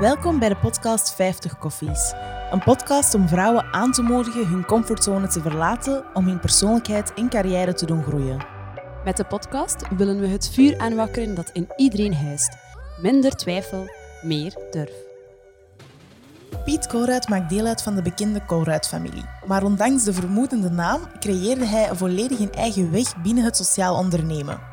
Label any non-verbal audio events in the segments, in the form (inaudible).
Welkom bij de podcast 50 Koffies. Een podcast om vrouwen aan te moedigen hun comfortzone te verlaten om hun persoonlijkheid en carrière te doen groeien. Met de podcast willen we het vuur aanwakkeren dat in iedereen huist. Minder twijfel, meer durf. Piet Colruyt maakt deel uit van de bekende Colruyt-familie. Maar ondanks de vermoedende naam creëerde hij volledig een eigen weg binnen het sociaal ondernemen.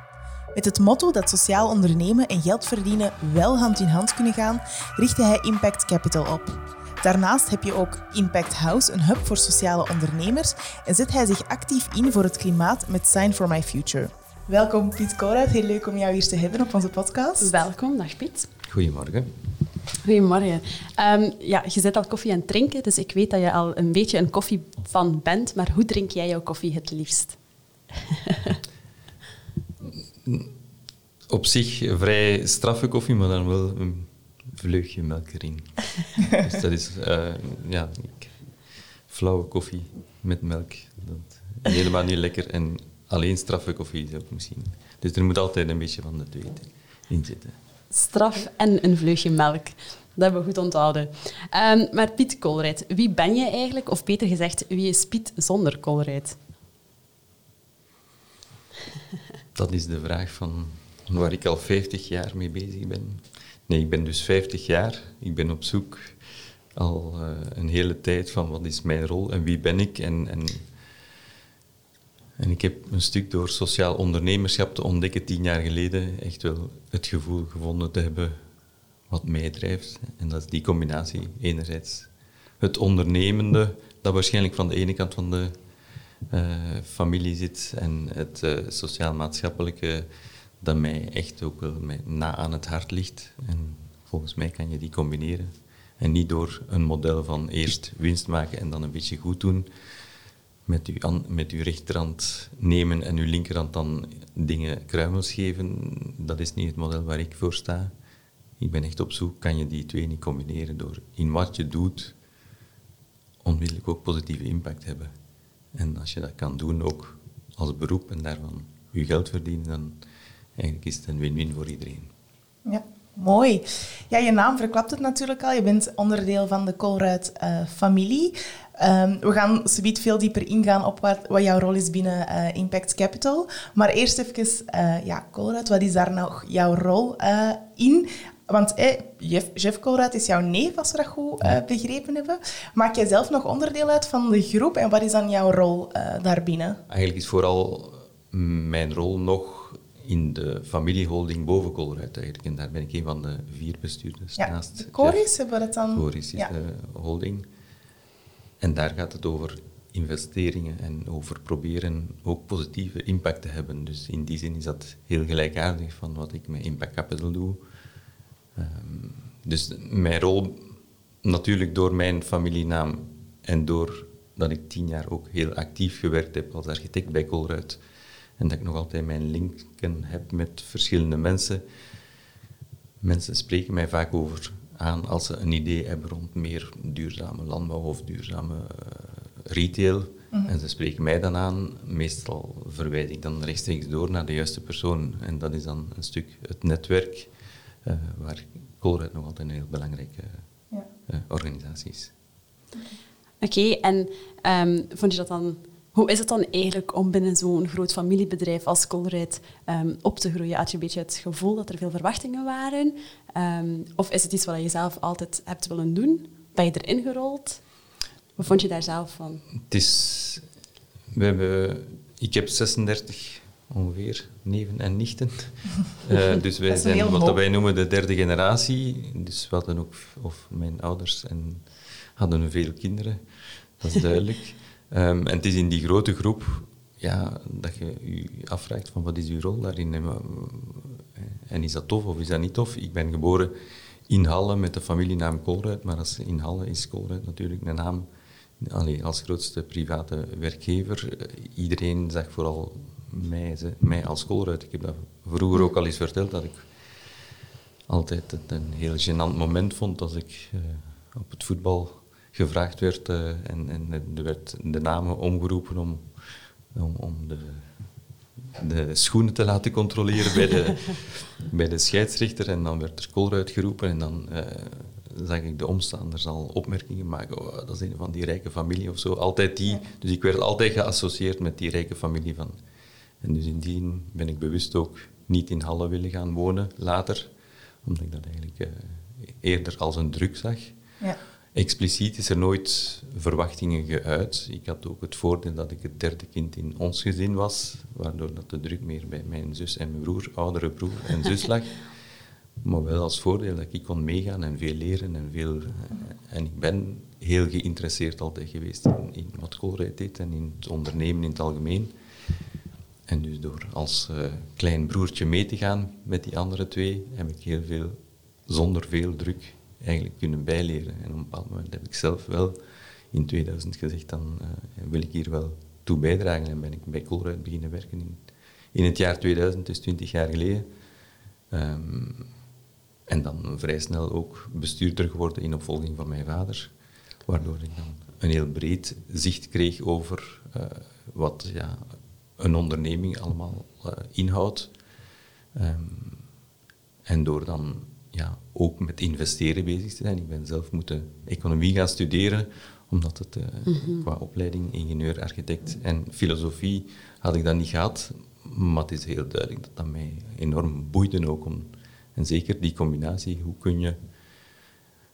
Met het motto dat sociaal ondernemen en geld verdienen wel hand in hand kunnen gaan, richtte hij Impact Capital op. Daarnaast heb je ook Impact House, een hub voor sociale ondernemers, en zet hij zich actief in voor het klimaat met Sign for My Future. Welkom Piet Colruyt, heel leuk om jou hier te hebben op onze podcast. Welkom, dag Piet. Goedemorgen. Goedemorgen. Um, ja, je zit al koffie aan het drinken, dus ik weet dat je al een beetje een koffiefan bent, maar hoe drink jij jouw koffie het liefst? (laughs) Op zich vrij straffe koffie, maar dan wel een vleugje melk erin. (laughs) dus dat is uh, ja, ik, flauwe koffie met melk. Dat is helemaal niet lekker. En alleen straffe koffie is ook misschien. Dus er moet altijd een beetje van de twee in zitten. Straf en een vleugje melk. Dat hebben we goed onthouden. Um, maar Piet Kolrijt, wie ben je eigenlijk? Of beter gezegd, wie is Piet zonder Kolrijt? Dat is de vraag van waar ik al 50 jaar mee bezig ben. Nee, ik ben dus 50 jaar. Ik ben op zoek al uh, een hele tijd van wat is mijn rol en wie ben ik. En, en, en ik heb een stuk door sociaal ondernemerschap te ontdekken tien jaar geleden echt wel het gevoel gevonden te hebben wat mij drijft. En dat is die combinatie. Enerzijds het ondernemende, dat waarschijnlijk van de ene kant van de familie zit en het uh, sociaal-maatschappelijke dat mij echt ook wel na aan het hart ligt. En volgens mij kan je die combineren. En niet door een model van eerst winst maken en dan een beetje goed doen. Met uw, met uw rechterhand nemen en uw linkerhand dan dingen kruimels geven. Dat is niet het model waar ik voor sta. Ik ben echt op zoek, kan je die twee niet combineren door in wat je doet onmiddellijk ook positieve impact hebben. En als je dat kan doen ook als beroep en daarvan je geld verdienen, dan eigenlijk is het een win-win voor iedereen. Ja, mooi. Ja, je naam verklapt het natuurlijk al. Je bent onderdeel van de Colruyt-familie. Eh, um, we gaan zoiets veel dieper ingaan op wat, jouw rol is binnen uh, Impact Capital. Maar eerst even, uh, ja, Colruyt, wat is daar nou jouw rol in? Want eh, Jeff, Jeff Colruyt is jouw neef, als we dat goed begrepen hebben. Maak jij zelf nog onderdeel uit van de groep en wat is dan jouw rol daarbinnen? Eigenlijk is vooral mijn rol nog in de familieholding boven Colruyt eigenlijk. En daar ben ik een van de vier bestuurders. Ja, naast Coris hebben we dat dan? Coris is de holding. En daar gaat het over investeringen en over proberen ook positieve impact te hebben. Dus in die zin is dat heel gelijkaardig van wat ik met Impact Capital doe. Um, dus mijn rol, natuurlijk door mijn familienaam en door dat ik tien jaar ook heel actief gewerkt heb als architect bij Colruyt, en dat ik nog altijd mijn linken heb met verschillende mensen. Mensen spreken mij vaak over aan als ze een idee hebben rond meer duurzame landbouw of duurzame uh, retail. Mhm. En ze spreken mij dan aan. Meestal verwijs ik dan rechtstreeks door naar de juiste persoon. En dat is dan een stuk het netwerk waar Colruyt nog altijd een heel belangrijke ja. uh, organisatie is. Oké, okay, en um, vond je dat dan hoe is het dan eigenlijk om binnen zo'n groot familiebedrijf als Colruyt um, op te groeien? Had je een beetje het gevoel dat er veel verwachtingen waren? Um, of is het iets wat je zelf altijd hebt willen doen? Ben je erin gerold? Wat vond je daar zelf van? Het is... We hebben... Ik heb 36 ongeveer neven en nichten. uh, (laughs) dus wij zijn wat wij noemen de derde generatie. Dus we hadden ook... Of mijn ouders en hadden veel kinderen. Dat is duidelijk. Um, (laughs) en het is in die grote groep ja, dat je je afvraagt van wat is uw rol daarin en, en is dat tof of is dat niet tof. Ik ben geboren in Halle met de familienaam Colruyt, maar als in Halle is Colruyt natuurlijk een naam allee, als grootste private werkgever. Iedereen zag vooral mij, mij als Colruyt. Ik heb dat vroeger ook al eens verteld, dat ik altijd het een heel gênant moment vond als ik uh, op het voetbal gevraagd werd uh, en, en er werd de namen omgeroepen om, om, om de, de schoenen te laten controleren bij de, (laughs) bij de scheidsrechter. En dan werd er kool uitgeroepen en dan uh, zag ik de omstanders al opmerkingen maken. Oh, dat is een van die rijke familie of zo. Altijd die. Dus ik werd altijd geassocieerd met die rijke familie van. En dus in die ben ik bewust ook niet in Halle willen gaan wonen later. Omdat ik dat eigenlijk eh, eerder als een druk zag. Ja. Expliciet is er nooit verwachtingen geuit. Ik had ook het voordeel dat ik het derde kind in ons gezin was, waardoor dat de druk meer bij mijn zus en mijn broer, oudere broer en zus lag. (laughs) Maar wel als voordeel dat ik kon meegaan en veel leren en veel... Eh, en ik ben heel geïnteresseerd altijd geweest in, in wat Colruyt deed en in het ondernemen in het algemeen. En dus door als uh, klein broertje mee te gaan met die andere twee, heb ik heel veel, zonder veel druk, eigenlijk kunnen bijleren. En op een bepaald moment heb ik zelf wel in 2000 gezegd, dan uh, wil ik hier wel toe bijdragen. En ben ik bij Colruyt beginnen werken in, in het jaar 2000, dus 20 jaar geleden. Um, en dan vrij snel ook bestuurder geworden in opvolging van mijn vader. Waardoor ik dan een heel breed zicht kreeg over uh, wat ja, een onderneming allemaal uh, inhoudt. Um, en door dan ja, ook met investeren bezig te zijn. Ik ben zelf moeten economie gaan studeren, omdat het uh, mm -hmm. qua opleiding ingenieur, architect en filosofie had ik dat niet gehad. Maar het is heel duidelijk dat dat mij enorm boeide ook om en zeker die combinatie, hoe kun je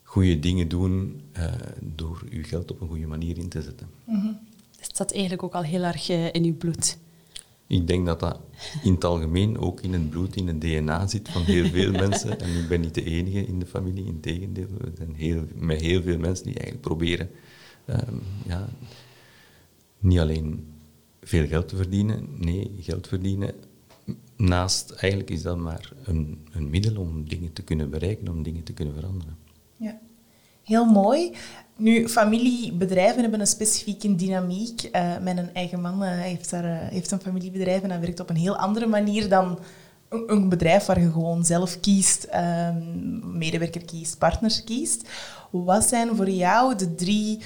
goede dingen doen uh, door je geld op een goede manier in te zetten. Mm -hmm. Het staat eigenlijk ook al heel erg uh, in je bloed. Ik denk dat dat in het algemeen ook in het bloed, in het DNA zit van heel veel (laughs) mensen. En ik ben niet de enige in de familie, in tegendeel. Er zijn heel, met heel veel mensen die eigenlijk proberen um, ja, niet alleen veel geld te verdienen, nee, geld verdienen naast, eigenlijk is dat maar een, een middel om dingen te kunnen bereiken, om dingen te kunnen veranderen. Ja, heel mooi. Nu, familiebedrijven hebben een specifieke dynamiek. Uh, mijn eigen man uh, heeft, daar, uh, heeft een familiebedrijf en dat werkt op een heel andere manier dan een, een bedrijf waar je gewoon zelf kiest, medewerker kiest, partners kiest. Wat zijn voor jou de drie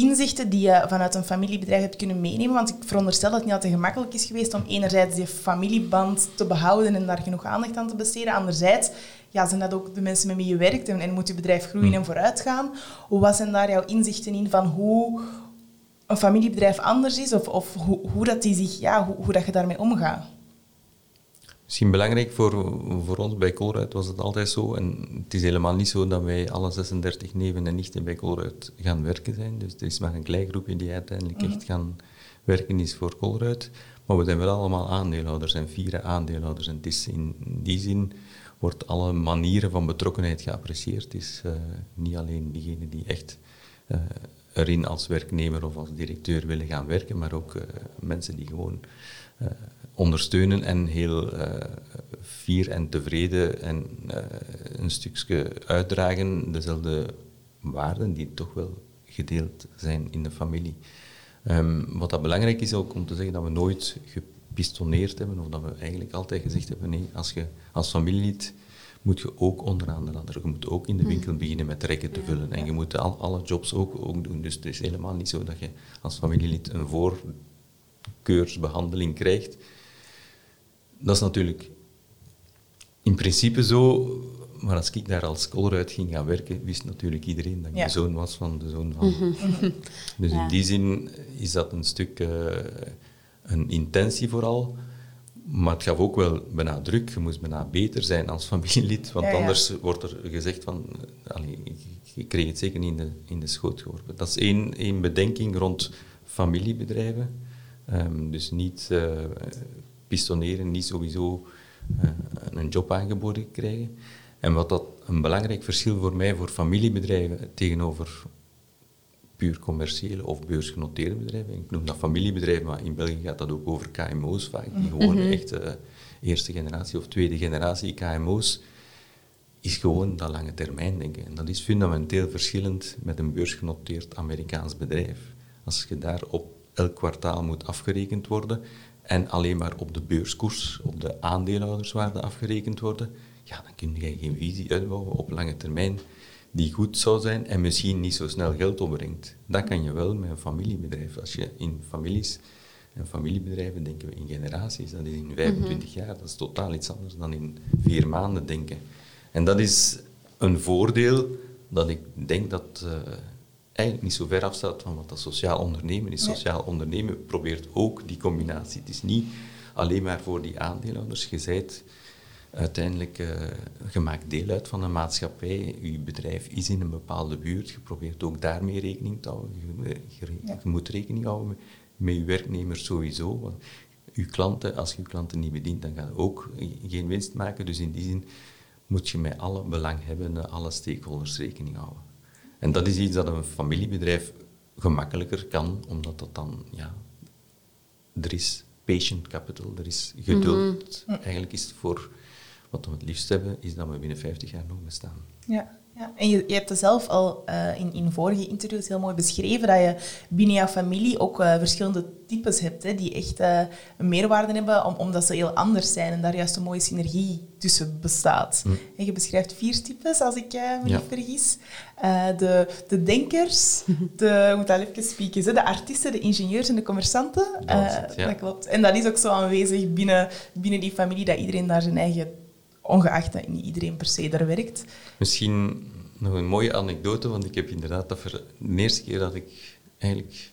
inzichten die je vanuit een familiebedrijf hebt kunnen meenemen? Want ik veronderstel dat het niet altijd gemakkelijk is geweest om enerzijds die familieband te behouden en daar genoeg aandacht aan te besteden. Anderzijds ja, zijn dat ook de mensen met wie je werkt en, en moet je bedrijf groeien hmm. en vooruit gaan. Wat zijn daar jouw inzichten in van hoe een familiebedrijf anders is of, of hoe, hoe, dat die zich, ja, hoe, hoe dat je daarmee omgaat? Misschien belangrijk voor, voor ons bij Colruyt was het altijd zo. En het is helemaal niet zo dat wij alle 36 neven en nichten bij Colruyt gaan werken zijn. Dus er is maar een klein groepje die uiteindelijk echt gaan werken is voor Colruyt. Maar we zijn wel allemaal aandeelhouders en vier aandeelhouders. En het is in die zin wordt alle manieren van betrokkenheid geapprecieerd. Het is uh, niet alleen diegenen die echt uh, erin als werknemer of als directeur willen gaan werken, maar ook uh, mensen die gewoon ondersteunen en heel uh, fier en tevreden en uh, een stukje uitdragen dezelfde waarden die toch wel gedeeld zijn in de familie. Um, wat dat belangrijk is ook om te zeggen dat we nooit gepistoneerd hebben of dat we eigenlijk altijd gezegd hebben nee, als je als familielid moet je ook onderaan de ladder. Je moet ook in de winkel beginnen met rekken te vullen. En je moet al, alle jobs ook, ook doen. Dus het is helemaal niet zo dat je als familielid een voorkeursbehandeling krijgt dat is natuurlijk in principe zo, maar als ik daar als uit ging gaan werken, wist natuurlijk iedereen dat ik de zoon was van de zoon van. Mhm. (laughs) dus in die zin is dat een stuk uh, een intentie vooral. Maar het gaf ook wel bijna druk. Je moest bijna beter zijn als familielid, want anders wordt er gezegd van... Eh, allee, je kreeg het zeker niet in de, in de schoot geworpen. Dat is één, één bedenking rond familiebedrijven. Um, dus niet uh, pistoneren niet sowieso uh, een job aangeboden krijgen. En wat dat een belangrijk verschil voor mij, voor familiebedrijven, tegenover puur commerciële of beursgenoteerde bedrijven. Ik noem dat familiebedrijven, maar in België gaat dat ook over KMO's vaak, die gewoon mhm. echt uh, eerste generatie of tweede generatie KMO's, is gewoon dat lange termijn denken. En dat is fundamenteel verschillend met een beursgenoteerd Amerikaans bedrijf. Als je daar op elk kwartaal moet afgerekend worden, en alleen maar op de beurskoers, op de aandeelhouderswaarde afgerekend worden, ja, dan kun je geen visie uitbouwen op lange termijn die goed zou zijn en misschien niet zo snel geld opbrengt. Dat kan je wel met een familiebedrijf. Als je in families en familiebedrijven denken we in generaties, dat is in 25 jaar, dat is totaal iets anders dan in vier maanden denken. En dat is een voordeel dat ik denk dat uh, eigenlijk niet zo ver afstaat van wat dat sociaal ondernemen is. Sociaal ondernemen probeert ook die combinatie. Het is niet alleen maar voor die aandeelhouders. Je zijt uiteindelijk, uh, je maakt deel uit van een maatschappij. Je bedrijf is in een bepaalde buurt. Je probeert ook daarmee rekening te houden. Je, je, moet rekening houden met, met je werknemers sowieso. Want je klanten, als je je klanten niet bedient, dan ga je ook geen winst maken. Dus in die zin moet je met alle belanghebbenden, alle stakeholders rekening houden. En dat is iets dat een familiebedrijf gemakkelijker kan, omdat dat dan, ja, er is patient capital, er is geduld. Mhm. Eigenlijk is het voor wat we het liefst hebben, is dat we binnen 50 jaar nog bestaan. Ja. Ja, en je, je hebt het zelf al uh, in, in vorige interviews heel mooi beschreven, dat je binnen jouw familie ook uh, verschillende types hebt, hè, die echt uh, een meerwaarde hebben, om, omdat ze heel anders zijn en daar juist een mooie synergie tussen bestaat. Mm. En je beschrijft vier types, als ik me niet vergis. de, de denkers, (laughs) de, ik moet dat even spieken, de artiesten, de ingenieurs en de commerçanten. Dat, ja. dat klopt. En dat is ook zo aanwezig binnen, binnen die familie, dat iedereen daar zijn eigen ongeacht dat niet iedereen per se daar werkt. Misschien nog een mooie anekdote, want ik heb inderdaad dat de eerste keer dat ik eigenlijk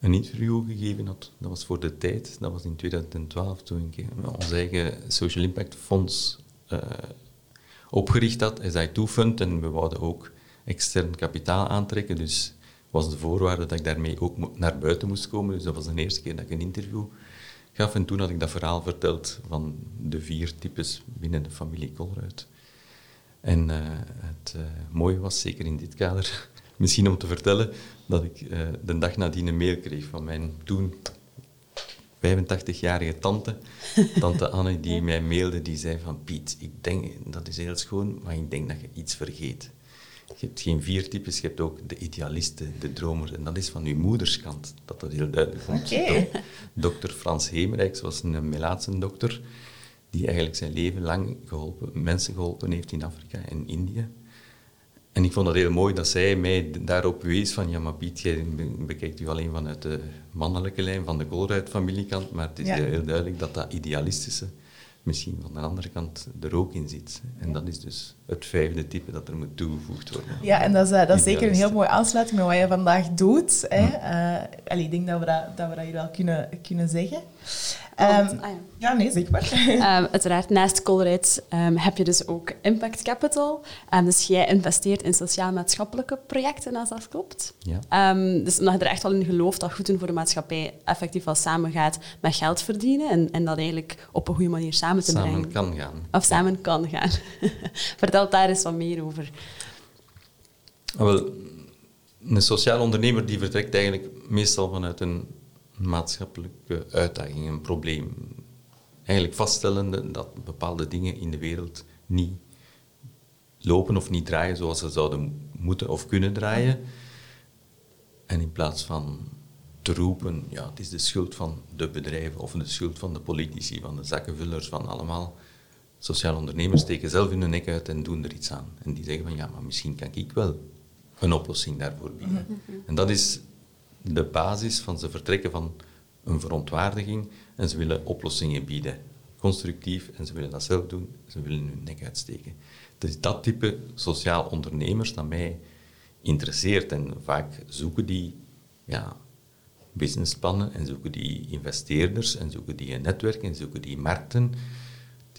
een interview gegeven had, dat was voor de tijd, dat was in 2012, toen ik ons eigen Social Impact Fonds uh, opgericht had, SI2 Fund, en we wouden ook extern kapitaal aantrekken, dus was de voorwaarde dat ik daarmee ook naar buiten moest komen, dus dat was de eerste keer dat ik een interview gaf. En toen had ik dat verhaal verteld van de vier types binnen de familie Colruyt. En uh, het uh, mooie was, zeker in dit kader, (laughs) misschien om te vertellen, dat ik uh, de dag nadien een mail kreeg van mijn toen 85-jarige tante, (laughs) tante Anne, die mij mailde, die zei van Piet, ik denk, dat is heel schoon, maar ik denk dat je iets vergeet. Je hebt geen vier types, je hebt ook de idealisten, de dromers. En dat is van uw moederskant, dat dat heel duidelijk komt. Okay. Dokter Frans Hemerijks was een Melaatse dokter, die eigenlijk zijn leven lang geholpen, mensen geholpen heeft in Afrika en Indië. En ik vond het heel mooi dat zij mij daarop wees van, ja maar Piet, jij bekijkt u alleen vanuit de mannelijke lijn, van de Colruyt-familiekant, maar het is heel duidelijk dat dat idealistische misschien van de andere kant er ook in zit. En dat is dus het vijfde type dat er moet toegevoegd worden. Ja, en dat is, uh, dat is zeker een heel mooie aansluiting met wat je vandaag doet. Hè. Uh, ik denk dat we dat, dat, we dat hier wel kunnen, kunnen zeggen. Um, ah, ja. ja. nee, zeg maar. Um, (laughs) uiteraard, naast Colruyt um, heb je dus ook Impact Capital. dus jij investeert in sociaal-maatschappelijke projecten, als dat klopt. Ja. dus omdat je er echt wel in gelooft dat goed doen voor de maatschappij effectief wel samen gaat met geld verdienen en, en dat eigenlijk op een goede manier samen te samen brengen. Samen kan gaan. Of samen kan gaan. (laughs) Vertel daar eens wat meer over. Ah, wel, een sociaal ondernemer die vertrekt eigenlijk meestal vanuit een maatschappelijke uitdaging, een probleem. Eigenlijk vaststellende dat bepaalde dingen in de wereld niet lopen of niet draaien zoals ze zouden moeten of kunnen draaien. En in plaats van te roepen, ja, het is de schuld van de bedrijven of de schuld van de politici, van de zakkenvullers, van allemaal. Sociale ondernemers steken zelf hun nek uit en doen er iets aan. En die zeggen van, ja, maar misschien kan ik wel een oplossing daarvoor bieden. Mhm. En dat is de basis van ze vertrekken van een verontwaardiging en ze willen oplossingen bieden. Constructief en ze willen dat zelf doen, ze willen hun nek uitsteken. Het is dat type sociaal ondernemers dat mij interesseert en vaak zoeken die ja, businessplannen en zoeken die investeerders en zoeken die een netwerk en zoeken die markten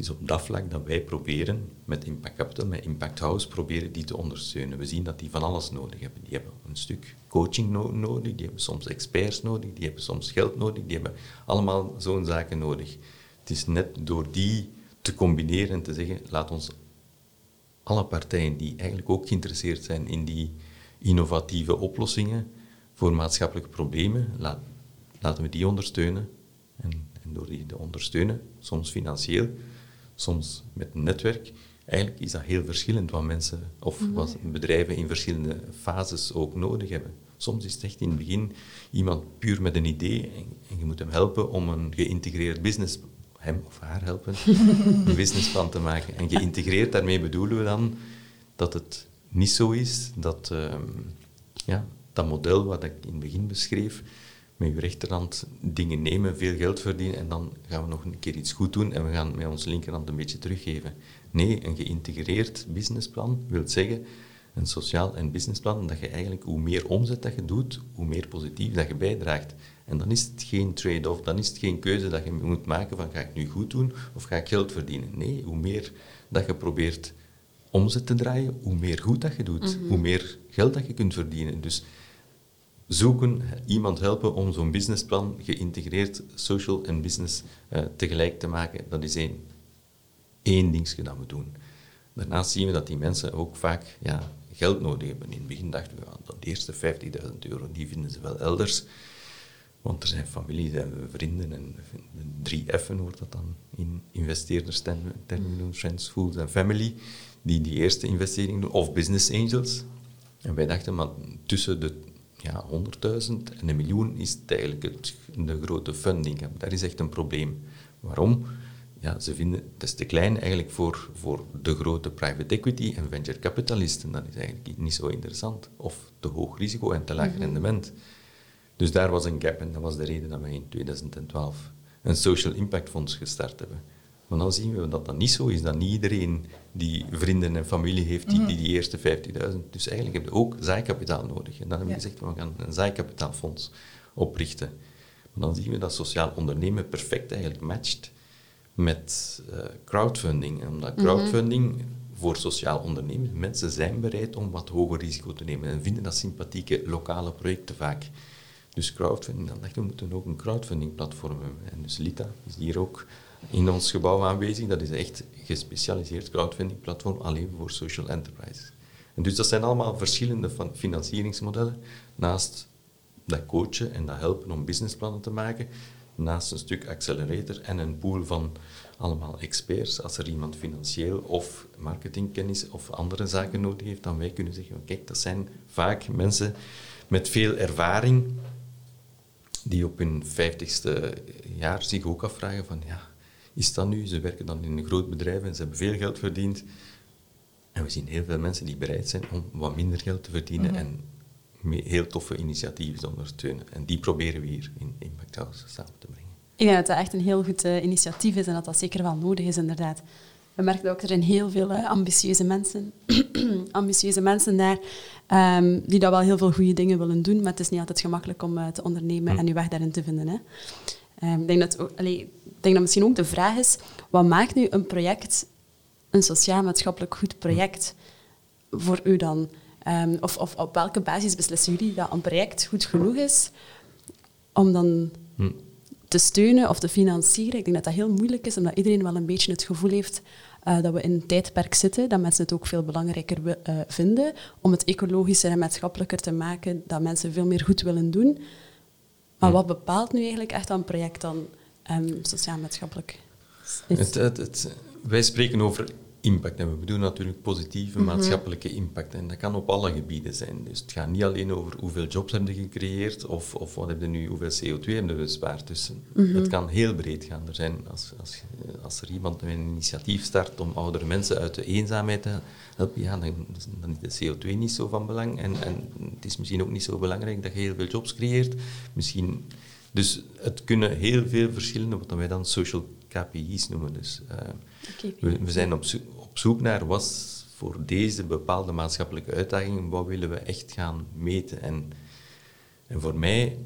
is op dat vlak dat wij proberen met Impact Capital, met Impact House, proberen die te ondersteunen. We zien dat die van alles nodig hebben. Die hebben een stuk coaching nodig, die hebben soms experts nodig, die hebben soms geld nodig, die hebben allemaal zo'n zaken nodig. Het is net door die te combineren en te zeggen, laat ons alle partijen die eigenlijk ook geïnteresseerd zijn in die innovatieve oplossingen voor maatschappelijke problemen, laten we die ondersteunen. En, en door die te ondersteunen, soms financieel, soms met een netwerk. Eigenlijk is dat heel verschillend wat mensen of mhm. wat bedrijven in verschillende fases ook nodig hebben. Soms is het echt in het begin iemand puur met een idee en, je moet hem helpen om een geïntegreerd business, hem of haar helpen, (laughs) een businessplan te maken. En geïntegreerd, daarmee bedoelen we dan dat het niet zo is dat ehm, ja, dat model wat ik in het begin beschreef, met je rechterhand dingen nemen, veel geld verdienen en dan gaan we nog een keer iets goed doen en we gaan met onze linkerhand een beetje teruggeven. Nee, een geïntegreerd businessplan wil zeggen een sociaal en businessplan, dat je eigenlijk, hoe meer omzet dat je doet, hoe meer positief dat je bijdraagt. En dan is het geen trade-off, dan is het geen keuze dat je moet maken van ga ik nu goed doen of ga ik geld verdienen. Nee, hoe meer dat je probeert omzet te draaien, hoe meer goed dat je doet, Mhm. hoe meer geld dat je kunt verdienen. Dus zoeken, iemand helpen om zo'n businessplan geïntegreerd social en business eh, tegelijk te maken, dat is één, één dingetje dat we doen. Daarnaast zien we dat die mensen ook vaak ja, geld nodig hebben. In het begin dachten we, ja, dat eerste 50.000 euro, die vinden ze wel elders. Want er zijn families en vrienden en de drie F'en wordt dat dan in investeerderstermen doen, friends, fools en family, die die eerste investering doen, of business angels. En wij dachten, maar tussen de ja, 100.000 en een miljoen is eigenlijk het, de grote funding. Dat is echt een probleem. Waarom? Ja, ze vinden het is te klein eigenlijk voor, voor de grote private equity en venture capitalisten. Dat is eigenlijk niet zo interessant. Of te hoog risico en te laag rendement. Dus daar was een gap en dat was de reden dat wij in 2012 een Social Impact Fonds gestart hebben. Maar dan zien we dat dat niet zo is, dat niet iedereen die vrienden en familie heeft die die, die eerste 50.000. Dus eigenlijk heb je ook zijkapitaal nodig. En dan hebben we gezegd, we gaan een zijkapitaalfonds oprichten. Maar dan zien we dat sociaal ondernemen perfect eigenlijk matcht met eh, crowdfunding. En omdat crowdfunding voor sociaal ondernemen, mensen zijn bereid om wat hoger risico te nemen en vinden dat sympathieke lokale projecten vaak. Dus crowdfunding, dan dachten we, we moeten ook een crowdfunding platform hebben. En dus Lita is hier ook in ons gebouw aanwezig. Dat is echt gespecialiseerd crowdfunding platform alleen voor social enterprises. En dus dat zijn allemaal verschillende financieringsmodellen. Naast dat coachen en dat helpen om businessplannen te maken, naast een stuk accelerator en een pool van allemaal experts. Als er iemand financieel of marketingkennis of andere zaken nodig heeft, dan wij kunnen zeggen, kijk, dat zijn vaak mensen met veel ervaring die op hun vijftigste jaar zich ook afvragen van, ja, is dat nu? Ze werken dan in een groot bedrijf en ze hebben veel geld verdiend. En we zien heel veel mensen die bereid zijn om wat minder geld te verdienen en me- heel toffe initiatieven te ondersteunen. En die proberen we hier in Impact House samen te brengen. Ik denk dat dat echt een heel goed eh, initiatief is en dat dat zeker wel nodig is, inderdaad. We merken ook, er zijn heel veel eh, ambitieuze mensen, (clears throat) ambitieuze mensen daar, ehm, die dat wel heel veel goede dingen willen doen, maar het is niet altijd gemakkelijk om eh, te ondernemen en je weg daarin te vinden. Hè. Ehm, ik, denk dat, allee, denk dat misschien ook de vraag is, wat maakt nu een project een sociaal-maatschappelijk goed project voor u dan? Ehm, of, of op welke basis beslissen jullie dat een project goed genoeg is om dan Hm. te steunen of te financieren. Ik denk dat dat heel moeilijk is, omdat iedereen wel een beetje het gevoel heeft eh, dat we in een tijdperk zitten, dat mensen het ook veel belangrijker eh, vinden om het ecologischer en maatschappelijker te maken, dat mensen veel meer goed willen doen. Maar Hm. wat bepaalt nu eigenlijk echt een project dan ehm, sociaal-maatschappelijk? Het, het, het- wij spreken over impact en we bedoelen natuurlijk positieve maatschappelijke impact. En dat kan op alle gebieden zijn. Dus het gaat niet alleen over hoeveel jobs hebben je gecreëerd of, of wat heb je nu, hoeveel CO2 hebben we bespaard. Dus het kan heel breed gaan. Er zijn, als, als, als er iemand met een initiatief start om oudere mensen uit de eenzaamheid te helpen, ja, dan, dan is de CO2 niet zo van belang. En, en het is misschien ook niet zo belangrijk dat je heel veel jobs creëert. Misschien, dus het kunnen heel veel verschillende, wat wij dan social KPI's noemen. Dus, eh, we, we zijn op, zoek- op zoek naar wat voor deze bepaalde maatschappelijke uitdaging, wat willen we echt gaan meten. En, en voor mij,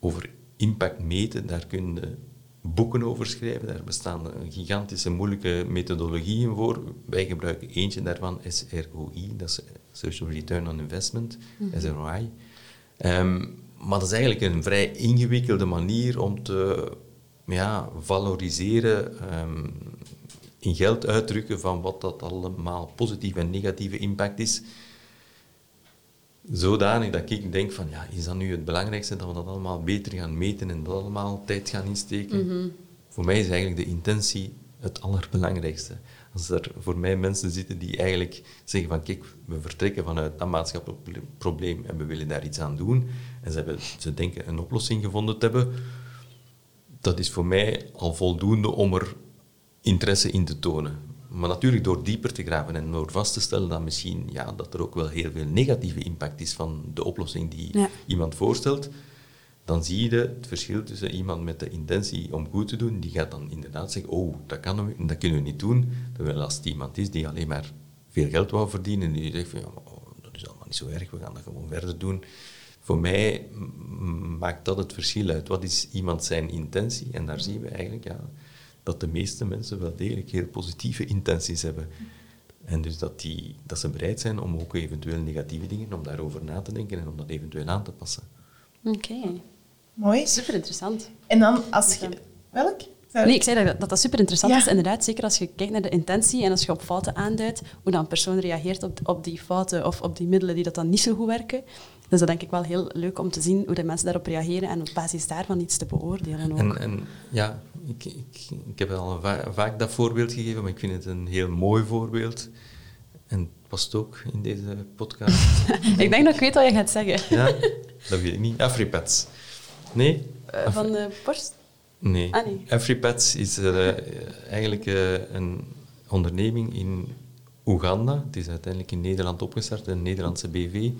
over impact meten, daar kun je boeken over schrijven. Daar bestaan gigantische moeilijke methodologieën voor. Wij gebruiken eentje daarvan, SROI, dat is Social Return on Investment, SROI. Ehm, maar dat is eigenlijk een vrij ingewikkelde manier om te ja, valoriseren, ehm, in geld uitdrukken van wat dat allemaal positieve en negatieve impact is. Zodanig dat ik denk van, ja, is dat nu het belangrijkste dat we dat allemaal beter gaan meten en dat allemaal tijd gaan insteken? Voor mij is eigenlijk de intentie het allerbelangrijkste. Als er voor mij mensen zitten die eigenlijk zeggen van, kijk, we vertrekken vanuit dat maatschappelijk pro- probleem en we willen daar iets aan doen, en ze, hebben, ze denken een oplossing gevonden te hebben, dat is voor mij al voldoende om er interesse in te tonen. Maar natuurlijk door dieper te graven en door vast te stellen dat misschien ja, dat er ook wel heel veel negatieve impact is van de oplossing die Ja. iemand voorstelt, dan zie je het verschil tussen iemand met de intentie om goed te doen, die gaat dan inderdaad zeggen, oh, dat, kan we, dat kunnen we niet doen, terwijl als het iemand is die alleen maar veel geld wou verdienen. En die zegt van, ja, oh, dat is allemaal niet zo erg, we gaan dat gewoon verder doen. Voor mij maakt dat het verschil uit. Wat is iemand zijn intentie? En daar zien we eigenlijk ja, dat de meeste mensen wel degelijk heel positieve intenties hebben. En dus dat, die, dat ze bereid zijn om ook eventueel negatieve dingen, om daarover na te denken en om dat eventueel aan te passen. Oké, Mooi. super interessant. En dan als je... Welk? Zou- Nee, ik zei dat dat, dat super interessant Ja. is, inderdaad. Zeker als je kijkt naar de intentie en als je op fouten aanduidt, hoe dan een persoon reageert op, op die fouten of op die middelen die dat dan niet zo goed werken. Dus dat denk ik wel heel leuk om te zien hoe de mensen daarop reageren en op basis daarvan iets te beoordelen ook. En, en ja, ik, ik, ik heb al va- vaak dat voorbeeld gegeven, maar ik vind het een heel mooi voorbeeld. En het past ook in deze podcast. (laughs) ik denk dat ik weet wat je gaat zeggen. ja, dat weet ik niet. Afripets. Nee? Eh, van de borst? Nee. Ah, nee. Is eh, eigenlijk eh, een onderneming in Oeganda. Het is uiteindelijk in Nederland opgestart, een Nederlandse BV.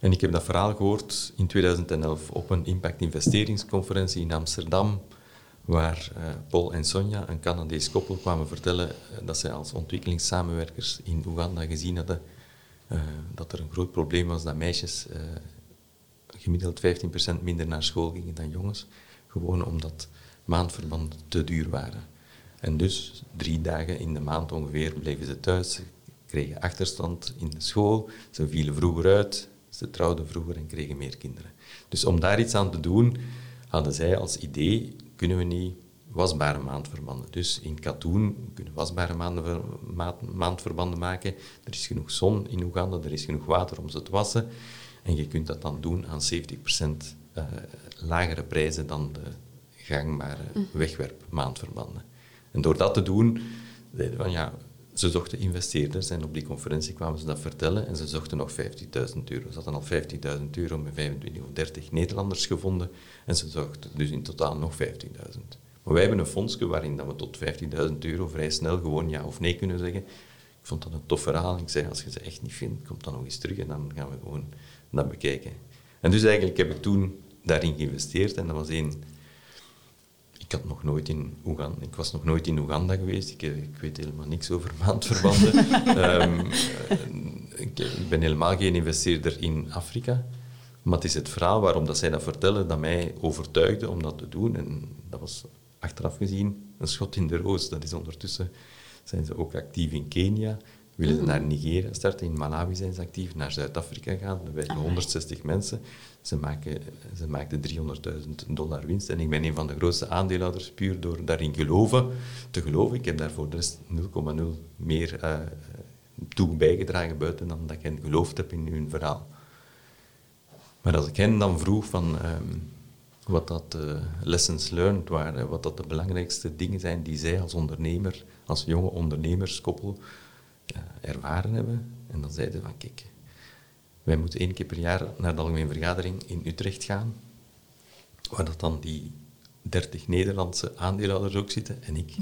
En ik heb dat verhaal gehoord in 2011 op een impact investeringsconferentie in Amsterdam, waar eh, Paul en Sonja, een Canadees koppel, kwamen vertellen eh, dat zij als ontwikkelingssamenwerkers in Oeganda gezien hadden eh, dat er een groot probleem was dat meisjes eh, gemiddeld 15% minder naar school gingen dan jongens, gewoon omdat maandverbanden te duur waren. En dus drie dagen in de maand ongeveer bleven ze thuis, kregen achterstand in de school, ze vielen vroeger uit, ze trouwden vroeger en kregen meer kinderen. Dus om daar iets aan te doen, hadden zij als idee, kunnen we niet wasbare maandverbanden. Dus in katoen kunnen wasbare maandverbanden maken. Er is genoeg zon in Oeganda, er is genoeg water om ze te wassen. En je kunt dat dan doen aan 70% eh, lagere prijzen dan de gangbare wegwerpmaandverbanden. En door dat te doen, zeiden van ja, ze zochten investeerders en op die conferentie kwamen ze dat vertellen en ze zochten nog 50.000 euro. Ze hadden al 50.000 euro met 25 of 30 Nederlanders gevonden en ze zochten dus in totaal nog 50.000. Maar wij hebben een fondsje waarin dat we tot 15.000 euro vrij snel gewoon ja of nee kunnen zeggen. Ik vond dat een tof verhaal. Ik zei, als je ze echt niet vindt, kom dan nog eens terug en dan gaan we gewoon dat bekijken. En dus eigenlijk heb ik toen daarin geïnvesteerd en dat was één... Ik had nog nooit in Oeganda... Ik was nog nooit in Oeganda geweest. Ik, eh, ik weet helemaal niks over (laughs) maandverbanden. Ehm, eh, ik, ik ben helemaal geen investeerder in Afrika. Maar het is het verhaal waarom dat zij dat vertellen dat mij overtuigde om dat te doen. En dat was achteraf gezien een schot in de roos. Dat is ondertussen zijn ze ook actief in Kenia. Willen ze naar Nigeria starten, in Malawi zijn ze actief, naar Zuid-Afrika gaan. Er werken 160 mensen. Ze, maken, ze maakten 300.000 dollar winst. En ik ben een van de grootste aandeelhouders, puur door daarin geloven, te geloven. Ik heb daar voor de rest 0,0 meer eh, toe bijgedragen buiten dan dat ik hen geloofd heb in hun verhaal. Maar als ik hen dan vroeg van ehm, wat dat de lessons learned waren, wat dat de belangrijkste dingen zijn die zij als ondernemer, als jonge ondernemerskoppel eh, ervaren hebben, en dan zeiden ze van kijk, wij moeten één keer per jaar naar de algemene vergadering in Utrecht gaan, waar dat dan die 30 Nederlandse aandeelhouders ook zitten en ik.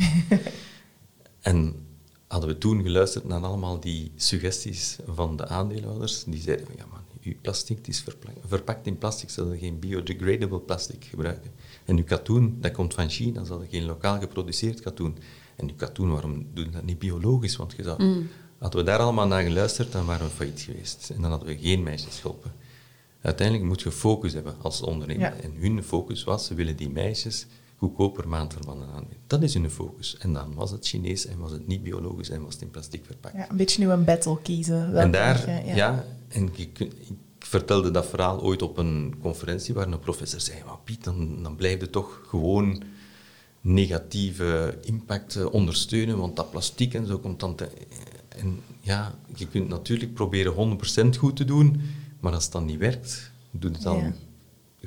(laughs) en hadden we toen geluisterd naar allemaal die suggesties van de aandeelhouders, die zeiden van ja man, uw plastic is verpakt in plastic, zouden geen biodegradable plastic gebruiken. En uw katoen, dat komt van China, zouden geen lokaal geproduceerd katoen. En uw katoen, waarom doen we dat niet biologisch? Want je zou, hadden we daar allemaal naar geluisterd, dan waren we failliet geweest. En dan hadden we geen meisjes geholpen. Uiteindelijk moet je focus hebben als ondernemer. Ja. En hun focus was, ze willen die meisjes goedkoper maandverbanden aanbieden. Dat is hun focus. En dan was het Chinees en was het niet biologisch en was het in plastic verpakt. Ja, een beetje nu een battle kiezen. En daar, je- ja, en ik vertelde dat verhaal ooit op een conferentie waar een professor zei, maar Piet, dan, dan blijf je toch gewoon negatieve impact eh, ondersteunen, want dat plastic en zo komt dan te... En ja, je kunt natuurlijk proberen 100% goed te doen, maar als het dan niet werkt, doe het dan Ja.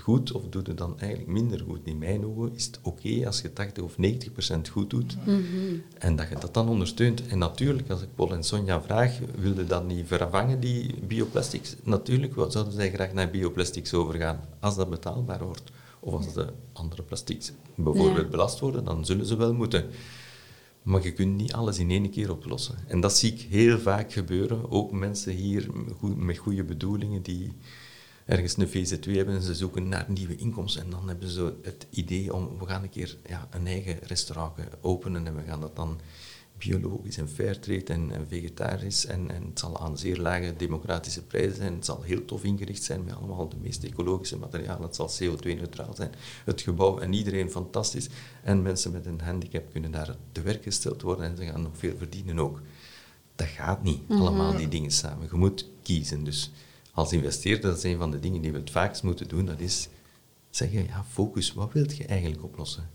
goed of doe het dan eigenlijk minder goed. In mijn ogen is het oké als je 80 of 90% goed doet en dat je dat dan ondersteunt. En natuurlijk, als ik Paul en Sonja vraag, wilde dat niet vervangen, die bioplastics? Natuurlijk zouden zij graag naar bioplastics overgaan, als dat betaalbaar wordt. Of als de andere plastics bijvoorbeeld belast worden, dan zullen ze wel moeten. Maar je kunt niet alles in één keer oplossen. En dat zie ik heel vaak gebeuren. Ook mensen hier met goede bedoelingen die ergens een VZ2 hebben en ze zoeken naar nieuwe inkomsten. En dan hebben ze het idee om, we gaan een keer ja, een eigen restaurant openen en we gaan dat dan biologisch en fairtrade en, en vegetarisch. En, en het zal aan zeer lage democratische prijzen zijn. Het zal heel tof ingericht zijn met allemaal de meest ecologische materialen. Het zal CO2-neutraal zijn. Het gebouw en iedereen fantastisch. En mensen met een handicap kunnen daar te werk gesteld worden en ze gaan nog veel verdienen ook. Dat gaat niet, Mhm. allemaal die dingen samen. Je moet kiezen. Dus als investeerder, dat is een van de dingen die we het vaakst moeten doen, dat is zeggen, ja, focus, wat wilt je eigenlijk oplossen?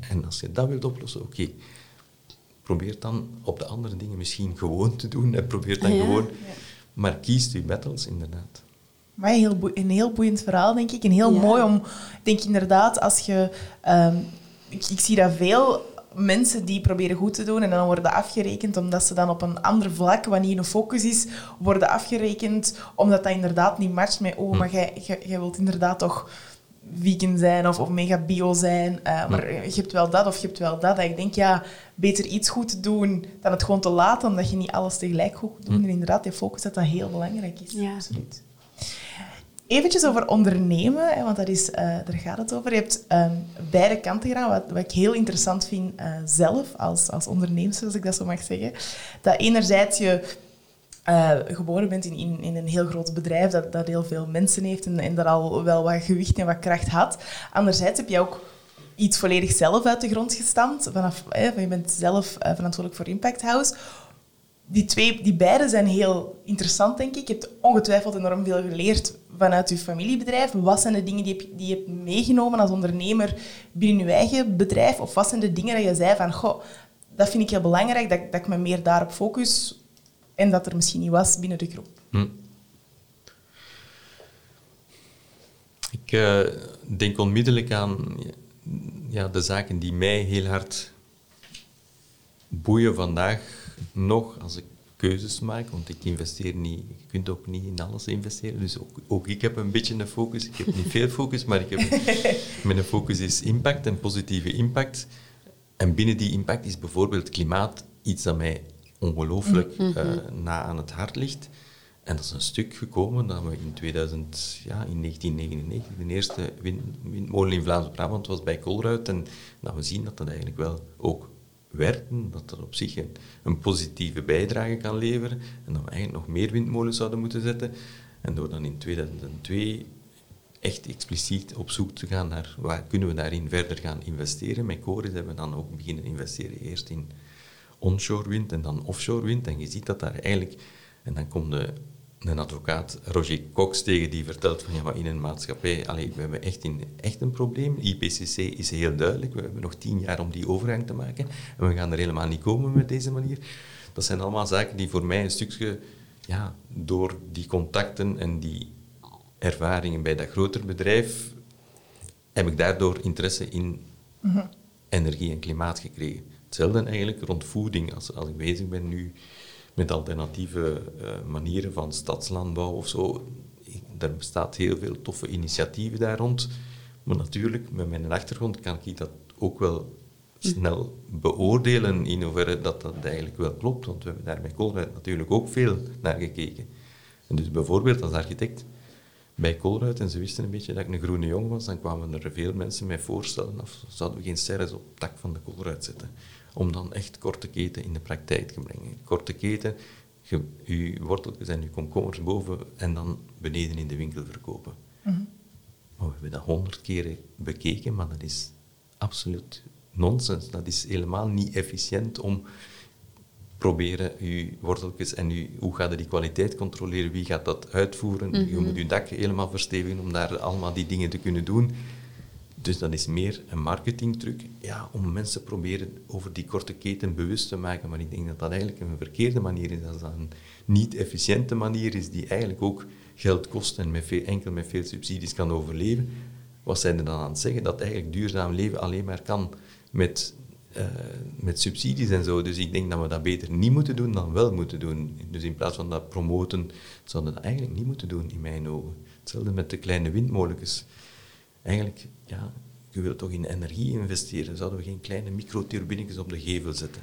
En als je dat wilt oplossen, oké, probeer dan op de andere dingen misschien gewoon te doen en probeer dan Ja. gewoon, maar kies je battles inderdaad. Maar een heel, boe- een heel boeiend verhaal, denk ik. En heel Ja. mooi om, ik denk inderdaad, als je... ehm, ik, ik zie dat veel mensen die proberen goed te doen en dan worden afgerekend omdat ze dan op een ander vlak, wanneer een focus is, worden afgerekend omdat dat inderdaad niet matcht met oh, maar jij, jij, jij wilt inderdaad toch vegan zijn of, of mega bio zijn, eh, maar je hebt wel dat of je hebt wel dat. Dat ik denk, ja, beter iets goed te doen dan het gewoon te laten, omdat je niet alles tegelijk goed moet doen. En inderdaad, die focus, dat dat heel belangrijk is. Ja. Absoluut. Eventjes over ondernemen, hè, want dat is, eh, daar gaat het over. Je hebt ehm, beide kanten gedaan, wat, wat ik heel interessant vind eh, zelf als, als ondernemer, als ik dat zo mag zeggen. Dat enerzijds je eh, geboren bent in, in, een heel groot bedrijf dat, dat heel veel mensen heeft en, en dat al wel wat gewicht en wat kracht had. Anderzijds heb je ook iets volledig zelf uit de grond gestampt. Vanaf, van je bent zelf eh, verantwoordelijk voor Impact House die twee, die beide zijn heel interessant, denk ik. Je hebt ongetwijfeld enorm veel geleerd vanuit je familiebedrijf. Wat zijn de dingen die je, die je hebt meegenomen als ondernemer binnen je eigen bedrijf? Of wat zijn de dingen dat je zei van, goh, dat vind ik heel belangrijk, dat, dat ik me meer daarop focus en dat er misschien niet was binnen de groep? Hm. Ik eh, denk onmiddellijk aan ja, de zaken die mij heel hard boeien vandaag nog als ik keuzes maak, want ik investeer niet, je kunt ook niet in alles investeren, dus ook, ook ik heb een beetje een focus. Ik heb niet veel focus, maar ik heb, (laughs) mijn focus is impact en positieve impact. En binnen die impact is bijvoorbeeld klimaat iets dat mij ongelooflijk eh, na aan het hart ligt. En dat is een stuk gekomen dat we in 2000, ja, in 1999, de eerste wind, windmolen in Vlaams-Brabant was bij Colruyt. En dat we zien dat dat eigenlijk wel ook werkt, dat dat op zich een, een positieve bijdrage kan leveren. En dat we eigenlijk nog meer windmolens zouden moeten zetten. En door dan in 2002 echt expliciet op zoek te gaan naar waar kunnen we daarin verder gaan investeren. Met Coris hebben we dan ook beginnen investeren eerst in onshore wind en dan offshore wind. En je ziet dat daar eigenlijk... En dan komt de, een advocaat, Roger Cox, tegen die vertelt van ja, maar in een maatschappij, allee, we hebben echt, in, echt een probleem. IPCC is heel duidelijk. We hebben nog tien jaar om die overgang te maken. En we gaan er helemaal niet komen met deze manier. Dat zijn allemaal zaken die voor mij een stukje, ja, door die contacten en die ervaringen bij dat groter bedrijf, heb ik daardoor interesse in energie en klimaat gekregen. Hetzelfde eigenlijk rond voeding. Als, als ik bezig ben nu met alternatieve eh, manieren van stadslandbouw of zo, ik- er bestaat heel veel toffe initiatieven daar rond. Maar natuurlijk, met mijn achtergrond kan ik dat ook wel snel beoordelen in hoeverre dat, dat eigenlijk wel klopt. Want we hebben daar bij Colruyt natuurlijk ook veel naar gekeken. En dus bijvoorbeeld als architect bij Colruyt, en ze wisten een beetje dat ik een groene jongen was, dan kwamen er veel mensen mij voorstellen of zouden we geen serres op het dak van de Colruyt zetten. Om dan echt korte keten in de praktijk te brengen. Korte keten, je, je worteltjes en je komkommers boven en dan beneden in de winkel verkopen. Maar we hebben dat honderd keren bekeken, maar dat is absoluut nonsens. Dat is helemaal niet efficiënt om proberen je worteltjes en je, hoe gaat je die kwaliteit controleren, wie gaat dat uitvoeren. Je moet je dak helemaal verstevigen om daar allemaal die dingen te kunnen doen. Dus dat is meer een marketingtruc ja, om mensen proberen over die korte keten bewust te maken. Maar ik denk dat dat eigenlijk een verkeerde manier is. Dat dat een niet-efficiënte manier is die eigenlijk ook geld kost en met veel, enkel met veel subsidies kan overleven. Wat zijn er dan aan het zeggen? Dat eigenlijk duurzaam leven alleen maar kan met, eh, met subsidies en zo. Dus ik denk dat we dat beter niet moeten doen dan wel moeten doen. Dus in plaats van dat promoten, zouden we dat eigenlijk niet moeten doen, in mijn ogen. Hetzelfde met de kleine windmolens eigenlijk, ja, je wilt toch in energie investeren, zouden we geen kleine microturbinetjes op de gevel zetten.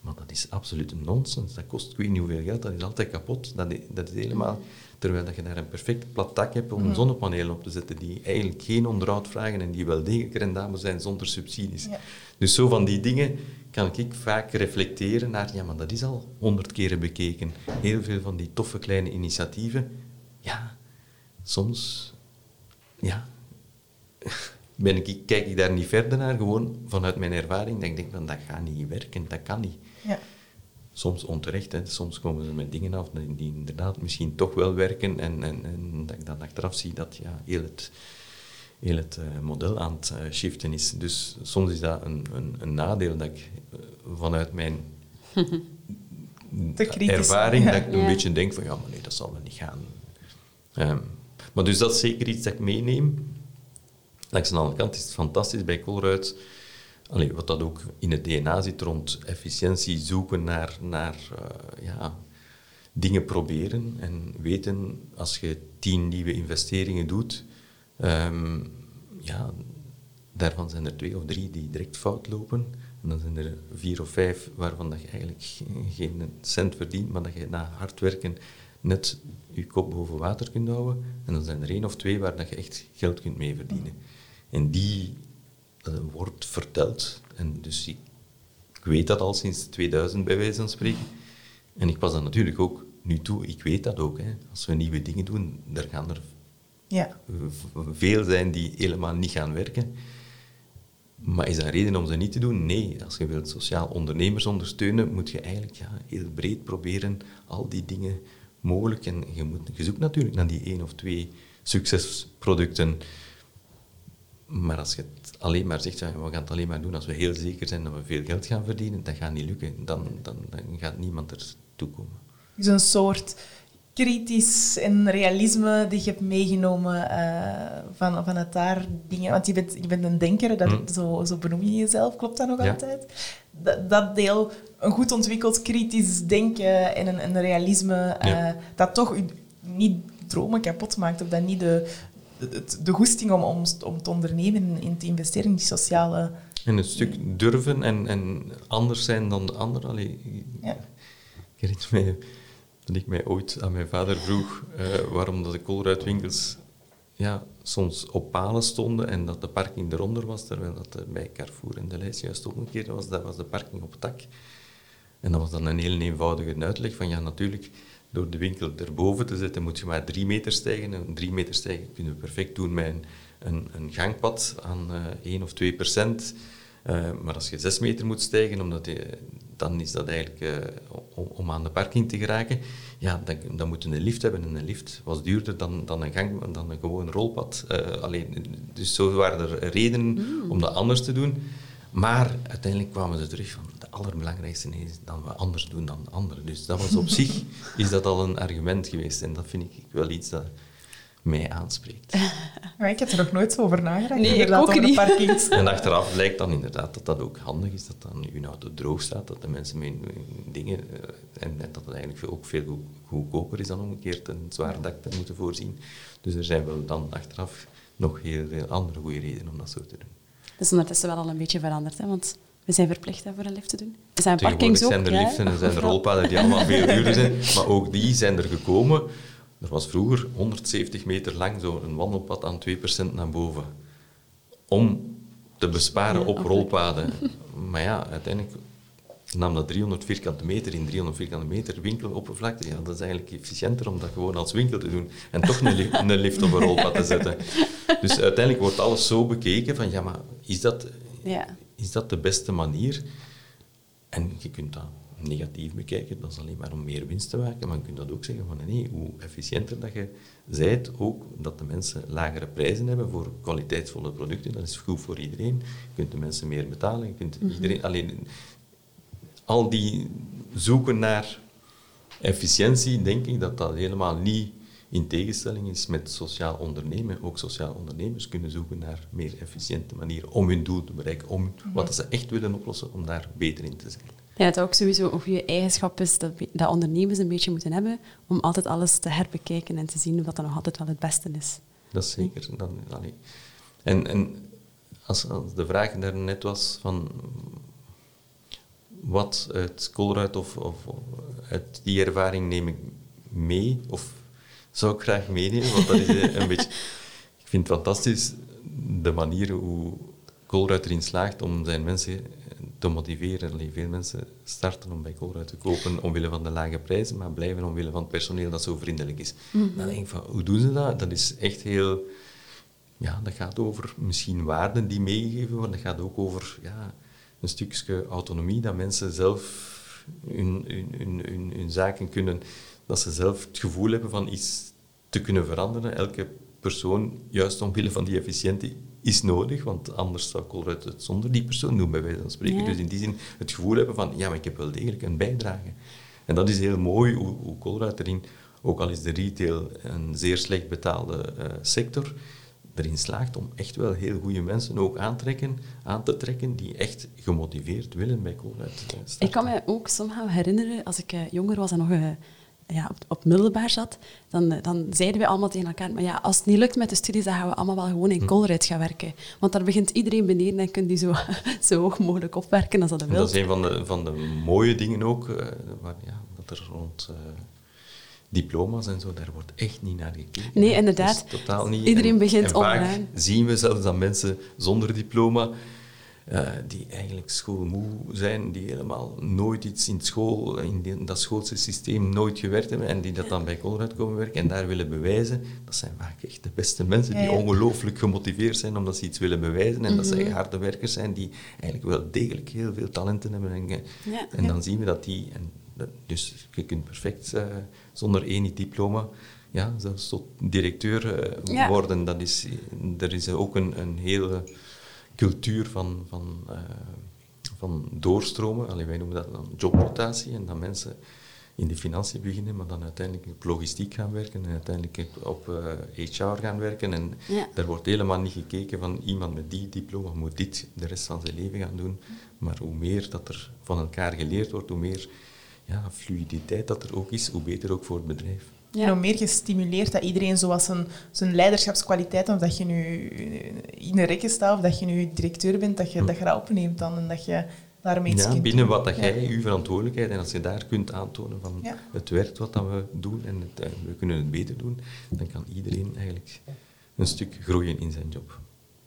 Maar dat is absoluut nonsens. Dat kost ik weet niet hoeveel geld, dat is altijd kapot. Dat is, dat is helemaal... Terwijl dat je daar een perfect plat dak hebt om een zonnepaneel op te zetten, die eigenlijk geen onderhoud vragen en die wel degelijk rendabel zijn zonder subsidies. Ja. Dus zo van die dingen kan ik vaak reflecteren naar, ja, maar dat is al honderd keren bekeken. Heel veel van die toffe kleine initiatieven, ja, soms, ja, ben ik, kijk ik daar niet verder naar, gewoon vanuit mijn ervaring, dat ik denk, van, dat gaat niet werken, dat kan niet. Ja. Soms onterecht, hè. soms komen ze met dingen af die, die inderdaad misschien toch wel werken en, en, en dat ik dan achteraf zie dat ja, heel het, heel het eh, model aan het eh, shiften is. Dus soms is dat een, een, een nadeel dat ik eh, vanuit mijn Te kritisch, ervaring ja. dat ik een Ja. beetje denk van ja, maar nee, dat zal wel niet gaan. Ehm, maar dus dat is zeker iets dat ik meeneem. Langs de andere kant is het fantastisch bij Colruyt. Allee, wat dat ook in het DNA zit rond efficiëntie, zoeken naar, naar eh, ja, dingen proberen en weten als je tien nieuwe investeringen doet, ehm, ja, daarvan zijn er twee of drie die direct fout lopen. En dan zijn er vier of vijf waarvan dat je eigenlijk ge- geen cent verdient, maar dat je na hard werken net je kop boven water kunt houden. En dan zijn er één of twee waar dat je echt geld kunt mee verdienen. En die eh, wordt verteld. En dus ik, ik weet dat al sinds 2000 bij wijze van spreken. En ik pas dat natuurlijk ook nu toe. Ik weet dat ook. Hè. Als we nieuwe dingen doen, er gaan er Ja. v- veel zijn die helemaal niet gaan werken. Maar is dat een reden om ze niet te doen? Nee. Als je wilt sociaal ondernemers ondersteunen, moet je eigenlijk ja, heel breed proberen al die dingen mogelijk. En je, moet, je zoekt natuurlijk naar die één of twee succesproducten. Maar als je het alleen maar zegt, ja, we gaan het alleen maar doen als we heel zeker zijn dat we veel geld gaan verdienen, dat gaat niet lukken. Dan, dan, dan gaat niemand ertoe komen. Dus een soort kritisch en realisme die je hebt meegenomen eh, van, vanuit daar dingen. Want je bent, je bent een denker, dat, Mm. zo, zo benoem je jezelf, klopt dat nog Ja. altijd? Dat, dat deel, een goed ontwikkeld kritisch denken en een, een realisme, eh, Ja. dat toch u niet dromen kapot maakt, of dat niet de, de, de, goesting om, om, om te ondernemen en te investeren in die sociale... En een stuk durven en, en anders zijn dan de ander. Allee, Ja. Ik herinner mij dat ik mij ooit aan mijn vader vroeg eh, waarom dat de koolruitwinkels ja, soms op palen stonden en dat de parking eronder was, terwijl dat bij Carrefour en de lijst juist omgekeerd was. Dat was de parking op het dak. En dat was dan een heel eenvoudige uitleg van ja, natuurlijk, door de winkel erboven te zetten moet je maar drie meter stijgen. En drie meter stijgen kunnen we perfect doen met een, een, een gangpad aan eh 1 of 2 procent. Eh, maar als je zes meter moet stijgen, omdat je, dan is dat eigenlijk eh, om, om aan de parking te geraken. Ja, dan, dan moet je een lift hebben. En een lift was duurder dan, dan, een, gang, dan een gewoon rolpad. Alleen, dus zo waren er redenen om dat anders te doen. Maar uiteindelijk kwamen ze terug van allerbelangrijkste is dat we anders doen dan de anderen. Dus dat was op (laughs) zich is dat al een argument geweest. En dat vind ik wel iets dat mij aanspreekt. (laughs) Maar ik heb er nog nooit zo over nagedacht. Nee, ik ook niet. parkings. (laughs) En achteraf blijkt dan inderdaad dat dat ook handig is, dat dan je auto droog staat, dat de mensen met hun dingen, eh, en, en dat het eigenlijk veel- ook veel goed- goedkoper is dan omgekeerd een zwaar dak te moeten voorzien. Dus er zijn wel dan achteraf nog heel veel andere goede redenen om dat zo te doen. Dat is ondertussen wel al een beetje veranderd, hè, want we zijn verplicht hè, voor een lift te doen. Er zijn parkings ook. zijn er liften en zijn er rolpaden die allemaal veel duurder zijn, maar ook die zijn er gekomen. Er was vroeger 170 meter lang zo'n wandelpad aan 2% naar boven. Om te besparen Ja, op rolpaden. Maar ja, uiteindelijk nam dat 300 vierkante meter in 300 vierkante meter winkeloppervlakte. Ja, dat is eigenlijk efficiënter om dat gewoon als winkel te doen. En toch een, li- een lift op een rolpad te zetten. Dus uiteindelijk wordt alles zo bekeken van, ja, maar is dat, Ja. Is dat de beste manier? En je kunt dat negatief bekijken, dat is alleen maar om meer winst te maken, maar je kunt dat ook zeggen van nee, hoe efficiënter dat je zijt, ook dat de mensen lagere prijzen hebben voor kwaliteitsvolle producten, dat is goed voor iedereen. Je kunt de mensen meer betalen, je kunt iedereen... Alleen, al die zoeken naar efficiëntie, denk ik dat dat helemaal niet in tegenstelling is met sociaal ondernemen. Ook sociaal ondernemers kunnen zoeken naar meer efficiënte manieren om hun doel te bereiken, om wat ze echt willen oplossen, om daar beter in te zijn. Ja, dat ook sowieso een goede eigenschap is dat, dat ondernemers een beetje moeten hebben om altijd alles te herbekijken en te zien of dat dan nog altijd wel het beste is. Dat is zeker. Dan, allee. En, en als, als de vraag daarnet was van wat uit Colruyt of, of uit die ervaring neem ik mee, of zou ik graag meenemen, want dat is eh, een beetje... (laughs) Ik vind het fantastisch de manier hoe Colruyt erin slaagt om zijn mensen te motiveren. Veel mensen starten om bij Colruyt te kopen omwille van de lage prijzen, maar blijven omwille van het personeel dat zo vriendelijk is. Dan denk ik van, hoe doen ze dat? Dat is echt heel... Ja, dat gaat over misschien waarden die meegegeven worden. Dat gaat ook over ja, een stukje autonomie, dat mensen zelf hun, hun, hun, hun, zaken kunnen... Dat ze zelf het gevoel hebben van iets te kunnen veranderen. Elke persoon, juist omwille van die efficiëntie, is nodig, want anders zou Colruyt het zonder die persoon doen, bij wijze van spreken. Dus in die zin het gevoel hebben van, ja, maar ik heb wel degelijk een bijdrage. En dat is heel mooi, hoe, hoe Colruyt erin, ook al is de retail een zeer slecht betaalde uh, sector, erin slaagt om echt wel heel goede mensen ook aantrekken, aan te trekken die echt gemotiveerd willen bij Colruyt starten. Ik kan me ook somehow herinneren, als ik uh, jonger was en nog... Ja, op, op, middelbaar zat, dan, dan zeiden we allemaal tegen elkaar, maar ja, als het niet lukt met de studies, dan gaan we allemaal wel gewoon in Colruyt hm. gaan werken. Want daar begint iedereen beneden en kunt die zo, (laughs) zo hoog mogelijk opwerken als dat wil. Dat is een van de, van de mooie dingen ook, uh, waar, ja, dat er rond... Uh, diploma's en zo, daar wordt echt niet naar gekeken. Nee, inderdaad. totaal niet. Iedereen en, begint en onderaan. zien we zelfs dat mensen zonder diploma uh, die eigenlijk schoolmoe zijn, die helemaal nooit iets in school, in, dat schoolse systeem nooit gewerkt hebben en die dat dan bij Colruyt komen werken en daar willen bewijzen. Dat zijn vaak echt de beste mensen die ongelooflijk gemotiveerd zijn omdat ze iets willen bewijzen en dat zij mhm. harde werkers zijn die eigenlijk wel degelijk heel veel talenten hebben. En, en dan zien we dat die... En, dus je kunt perfect uh, zonder één diploma ja, zelfs tot directeur uh, worden. Dat is, er is ook een, een hele cultuur van, van, uh, van doorstromen. Allee, wij noemen dat dan jobrotatie. En dat mensen in de financiën beginnen, maar dan uiteindelijk op logistiek gaan werken en uiteindelijk op uh, eh, HR gaan werken. En ja. daar wordt helemaal niet gekeken van iemand met die diploma moet dit de rest van zijn leven gaan doen. Maar hoe meer dat er van elkaar geleerd wordt, hoe meer ja, fluiditeit dat er ook is, hoe beter ook voor het bedrijf. Ja. En hoe meer gestimuleerd dat iedereen zoals zijn, zijn leiderschapskwaliteiten, of dat je nu in een rekken staat, of dat je nu directeur bent, dat je, dat je dat opneemt dan en dat je daarmee iets ja, binnen wat dat jij, je verantwoordelijkheid, en als je daar kunt aantonen van het werkt wat dat we doen en het, eh, we kunnen het beter doen, dan kan iedereen eigenlijk een stuk groeien in zijn job.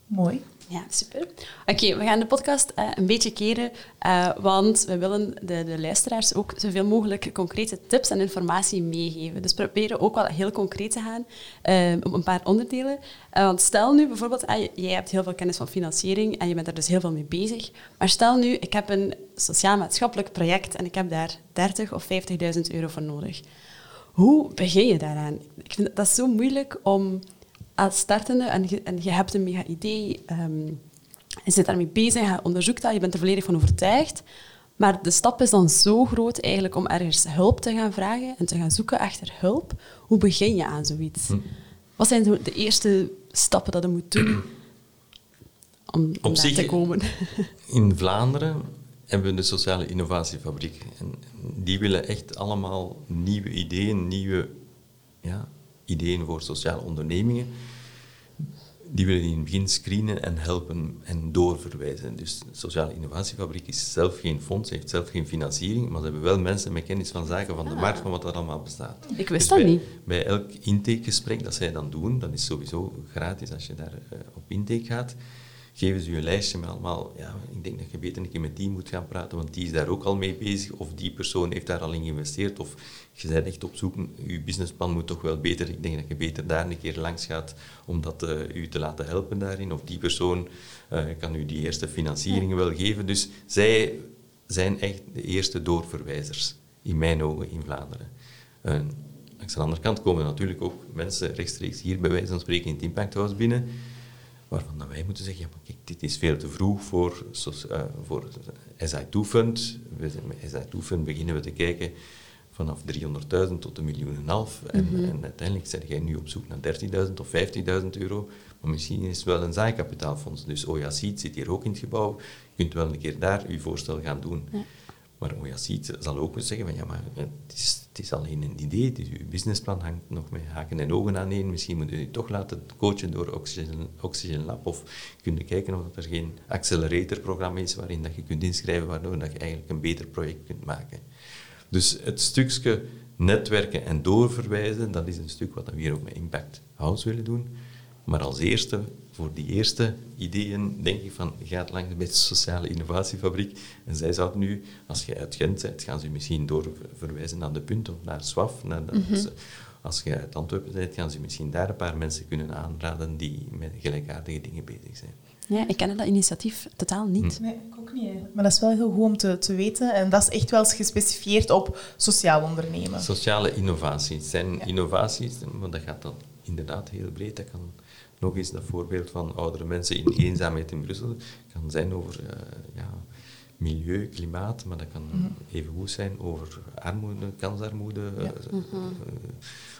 Mooi. Ja, super. Oké, we gaan de podcast uh, een beetje keren, uh, want we willen de, de, luisteraars ook zoveel mogelijk concrete tips en informatie meegeven. Dus proberen ook wel heel concreet te gaan uh, op een paar onderdelen. want stel nu bijvoorbeeld, jij hebt heel veel kennis van financiering en je bent er dus heel veel mee bezig. Maar stel nu, ik heb een sociaal-maatschappelijk project en ik heb daar 30 of 50.000 euro voor nodig. Hoe begin je daaraan? Ik vind dat zo moeilijk om als startende en je, en je hebt een mega idee, um, je zit daarmee bezig, je onderzoekt dat, je bent er volledig van overtuigd. Maar de stap is dan zo groot eigenlijk om ergens hulp te gaan vragen en te gaan zoeken achter hulp. Hoe begin je aan zoiets? Hm. Wat zijn de eerste stappen dat je moet doen om, om daar te komen? (laughs) In Vlaanderen hebben we de Sociale Innovatiefabriek. En die willen echt allemaal nieuwe ideeën, nieuwe ja, ideeën voor sociale ondernemingen, die willen in het begin screenen en helpen en doorverwijzen. Dus de Sociale Innovatiefabriek is zelf geen fonds, heeft zelf geen financiering, maar ze hebben wel mensen met kennis van zaken van de markt, van wat er allemaal bestaat. Ik wist dus dat niet. Bij elk intakegesprek dat zij dan doen, dat is sowieso gratis als je daar uh, op intake gaat, geven ze je een lijstje met allemaal, ja, ik denk dat je beter een keer met die moet gaan praten, want die is daar ook al mee bezig, of die persoon heeft daar al in geïnvesteerd, of je bent echt op zoek, je businessplan moet toch wel beter, ik denk dat je beter daar een keer langs gaat om dat uh, u te laten helpen daarin, of die persoon uh, kan u die eerste financiering wel geven. Dus zij zijn echt de eerste doorverwijzers, in mijn ogen, in Vlaanderen. Uh, langs de andere kant komen natuurlijk ook mensen rechtstreeks hier bij wijze van spreken in het Impact House binnen, waarvan dan wij moeten zeggen, ja, dit is veel te vroeg voor, uh, voor SI2-fund. Met SI2-fund beginnen we te kijken vanaf 300.000 tot een miljoen en half. En, mm -hmm. en, uiteindelijk zijn jij nu op zoek naar 30.000 of 50.000 euro. Maar misschien is het wel een zaaikapitaalfonds. Dus Oyacid zit hier ook in het gebouw. Je kunt wel een keer daar je voorstel gaan doen. Ja. Maar Oyacid zal ook zeggen van ja, maar het is, het is alleen een idee, dus uw businessplan hangt nog met haken en ogen aan één. Misschien moet u toch laten coachen door Oxygen, Oxygen Lab of kunnen kijken of er geen acceleratorprogramma is waarin dat je kunt inschrijven, waardoor dat je eigenlijk een beter project kunt maken. Dus het stukje netwerken en doorverwijzen, dat is een stuk wat we hier ook met Impact House willen doen. Maar als eerste, voor die eerste ideeën, denk ik van, ga langs de sociale innovatiefabriek. En zij zouden nu, als je uit Gent bent, gaan ze misschien doorverwijzen naar de punt of naar SWAF. Naar mhm. Als je uit Antwerpen bent, gaan ze misschien daar een paar mensen kunnen aanraden die met gelijkaardige dingen bezig zijn. Ja, ik ken dat initiatief totaal niet. Hm. Nee, ik ook niet. Maar dat is wel heel goed om te, te weten. En dat is echt wel gespecificeerd op sociaal ondernemen. Sociale innovaties. zijn innovaties, maar dat gaat dan inderdaad heel breed. Dat kan nog eens dat voorbeeld van oudere mensen in eenzaamheid in Brussel. kan zijn over uh, ja, milieu, klimaat, maar dat kan mm even goed zijn over armoede, kansarmoede, ja. uh,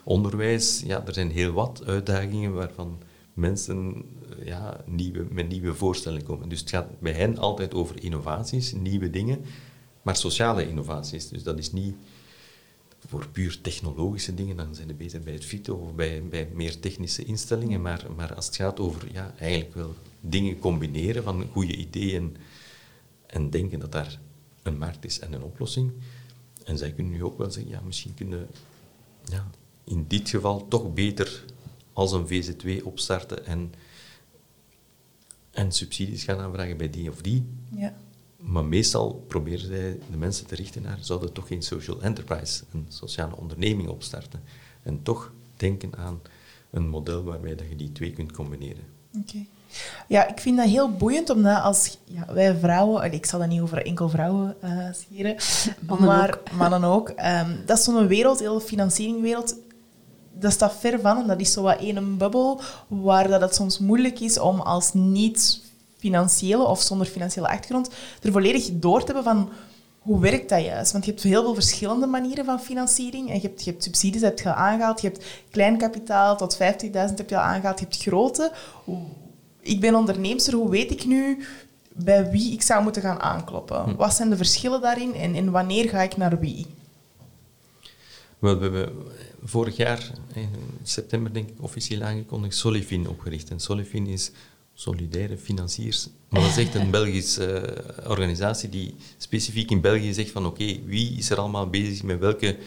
onderwijs. Ja, er zijn heel wat uitdagingen waarvan mensen ja, nieuwe, met nieuwe voorstellen komen. Dus het gaat bij hen altijd over innovaties, nieuwe dingen, maar sociale innovaties. Dus dat is niet voor puur technologische dingen, dan zijn ze beter bij het FITO of bij, bij meer technische instellingen. Maar, maar als het gaat over ja, eigenlijk wel dingen combineren van goede ideeën en denken dat daar een markt is en een oplossing. En zij kunnen nu ook wel zeggen, ja, misschien kunnen ja, in dit geval toch beter als een VZ2 opstarten en, en subsidies gaan aanvragen bij die of die. Ja. Maar meestal proberen zij de mensen te richten naar, zouden toch geen social enterprise, een sociale onderneming opstarten. En toch denken aan een model waarbij dat je die twee kunt combineren. Oké. Ja, ik vind dat heel boeiend, omdat als ja, wij vrouwen, ik zal dat niet over enkel vrouwen uh, scheren, mannen maar ook. mannen ook, um, dat is zo'n wereld, heel financieringwereld, dat staat ver van en dat is zo wat één bubbel waar dat het soms moeilijk is om als niet financiële of zonder financiële achtergrond er volledig door te hebben van hoe werkt dat juist? Want je hebt heel veel verschillende manieren van financiering. En je hebt, je hebt subsidies, heb je al aangehaald. Je hebt klein kapitaal tot 50.000 heb je al aangehaald. Je hebt grote. Ik ben onderneemster. Hoe weet ik nu bij wie ik zou moeten gaan aankloppen? Hm. Wat zijn de verschillen daarin en, en wanneer ga ik naar wie? Wel, we hebben vorig jaar, in september denk ik, officieel aangekondigd Solifin opgericht. En Solifin is solidaire financiers. Maar dat is echt een Belgische eh, organisatie die specifiek in België zegt van oké, wie is er allemaal bezig met welke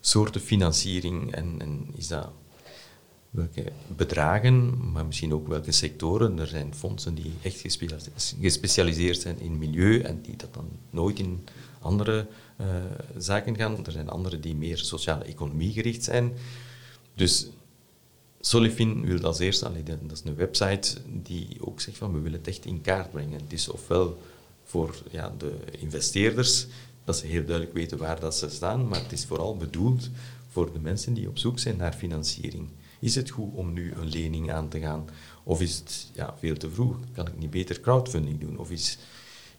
soorten financiering en, en, is dat welke bedragen, maar misschien ook welke sectoren. Er zijn fondsen die echt gespecialiseerd zijn in milieu en die dat dan nooit in andere uh, zaken gaan. Er zijn andere die meer sociale economie gericht zijn. Dus Solifin wil als eerste, dat is een website die ook zegt van we willen het echt in kaart brengen. Het is ofwel voor ja, de investeerders, dat ze heel duidelijk weten waar dat ze staan, maar het is vooral bedoeld voor de mensen die op zoek zijn naar financiering. Is het goed om nu een lening aan te gaan? Of is het ja, veel te vroeg? Kan ik niet beter crowdfunding doen? Of is,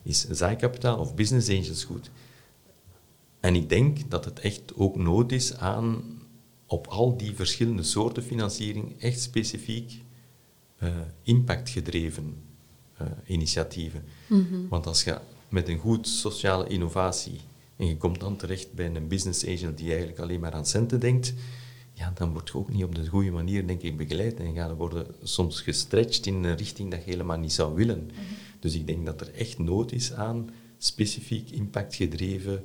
is zijkapitaal of business angels goed? En ik denk dat het echt ook nood is aan op al die verschillende soorten financiering echt specifiek uh, impactgedreven uh, initiatieven. Mhm. Want als je met een goed sociale innovatie en je komt dan terecht bij een business angel die eigenlijk alleen maar aan centen denkt, ja, dan word je ook niet op de goede manier, denk ik, begeleid. En ga worden soms gestretched in een richting dat je helemaal niet zou willen. Mhm. Dus ik denk dat er echt nood is aan specifiek impactgedreven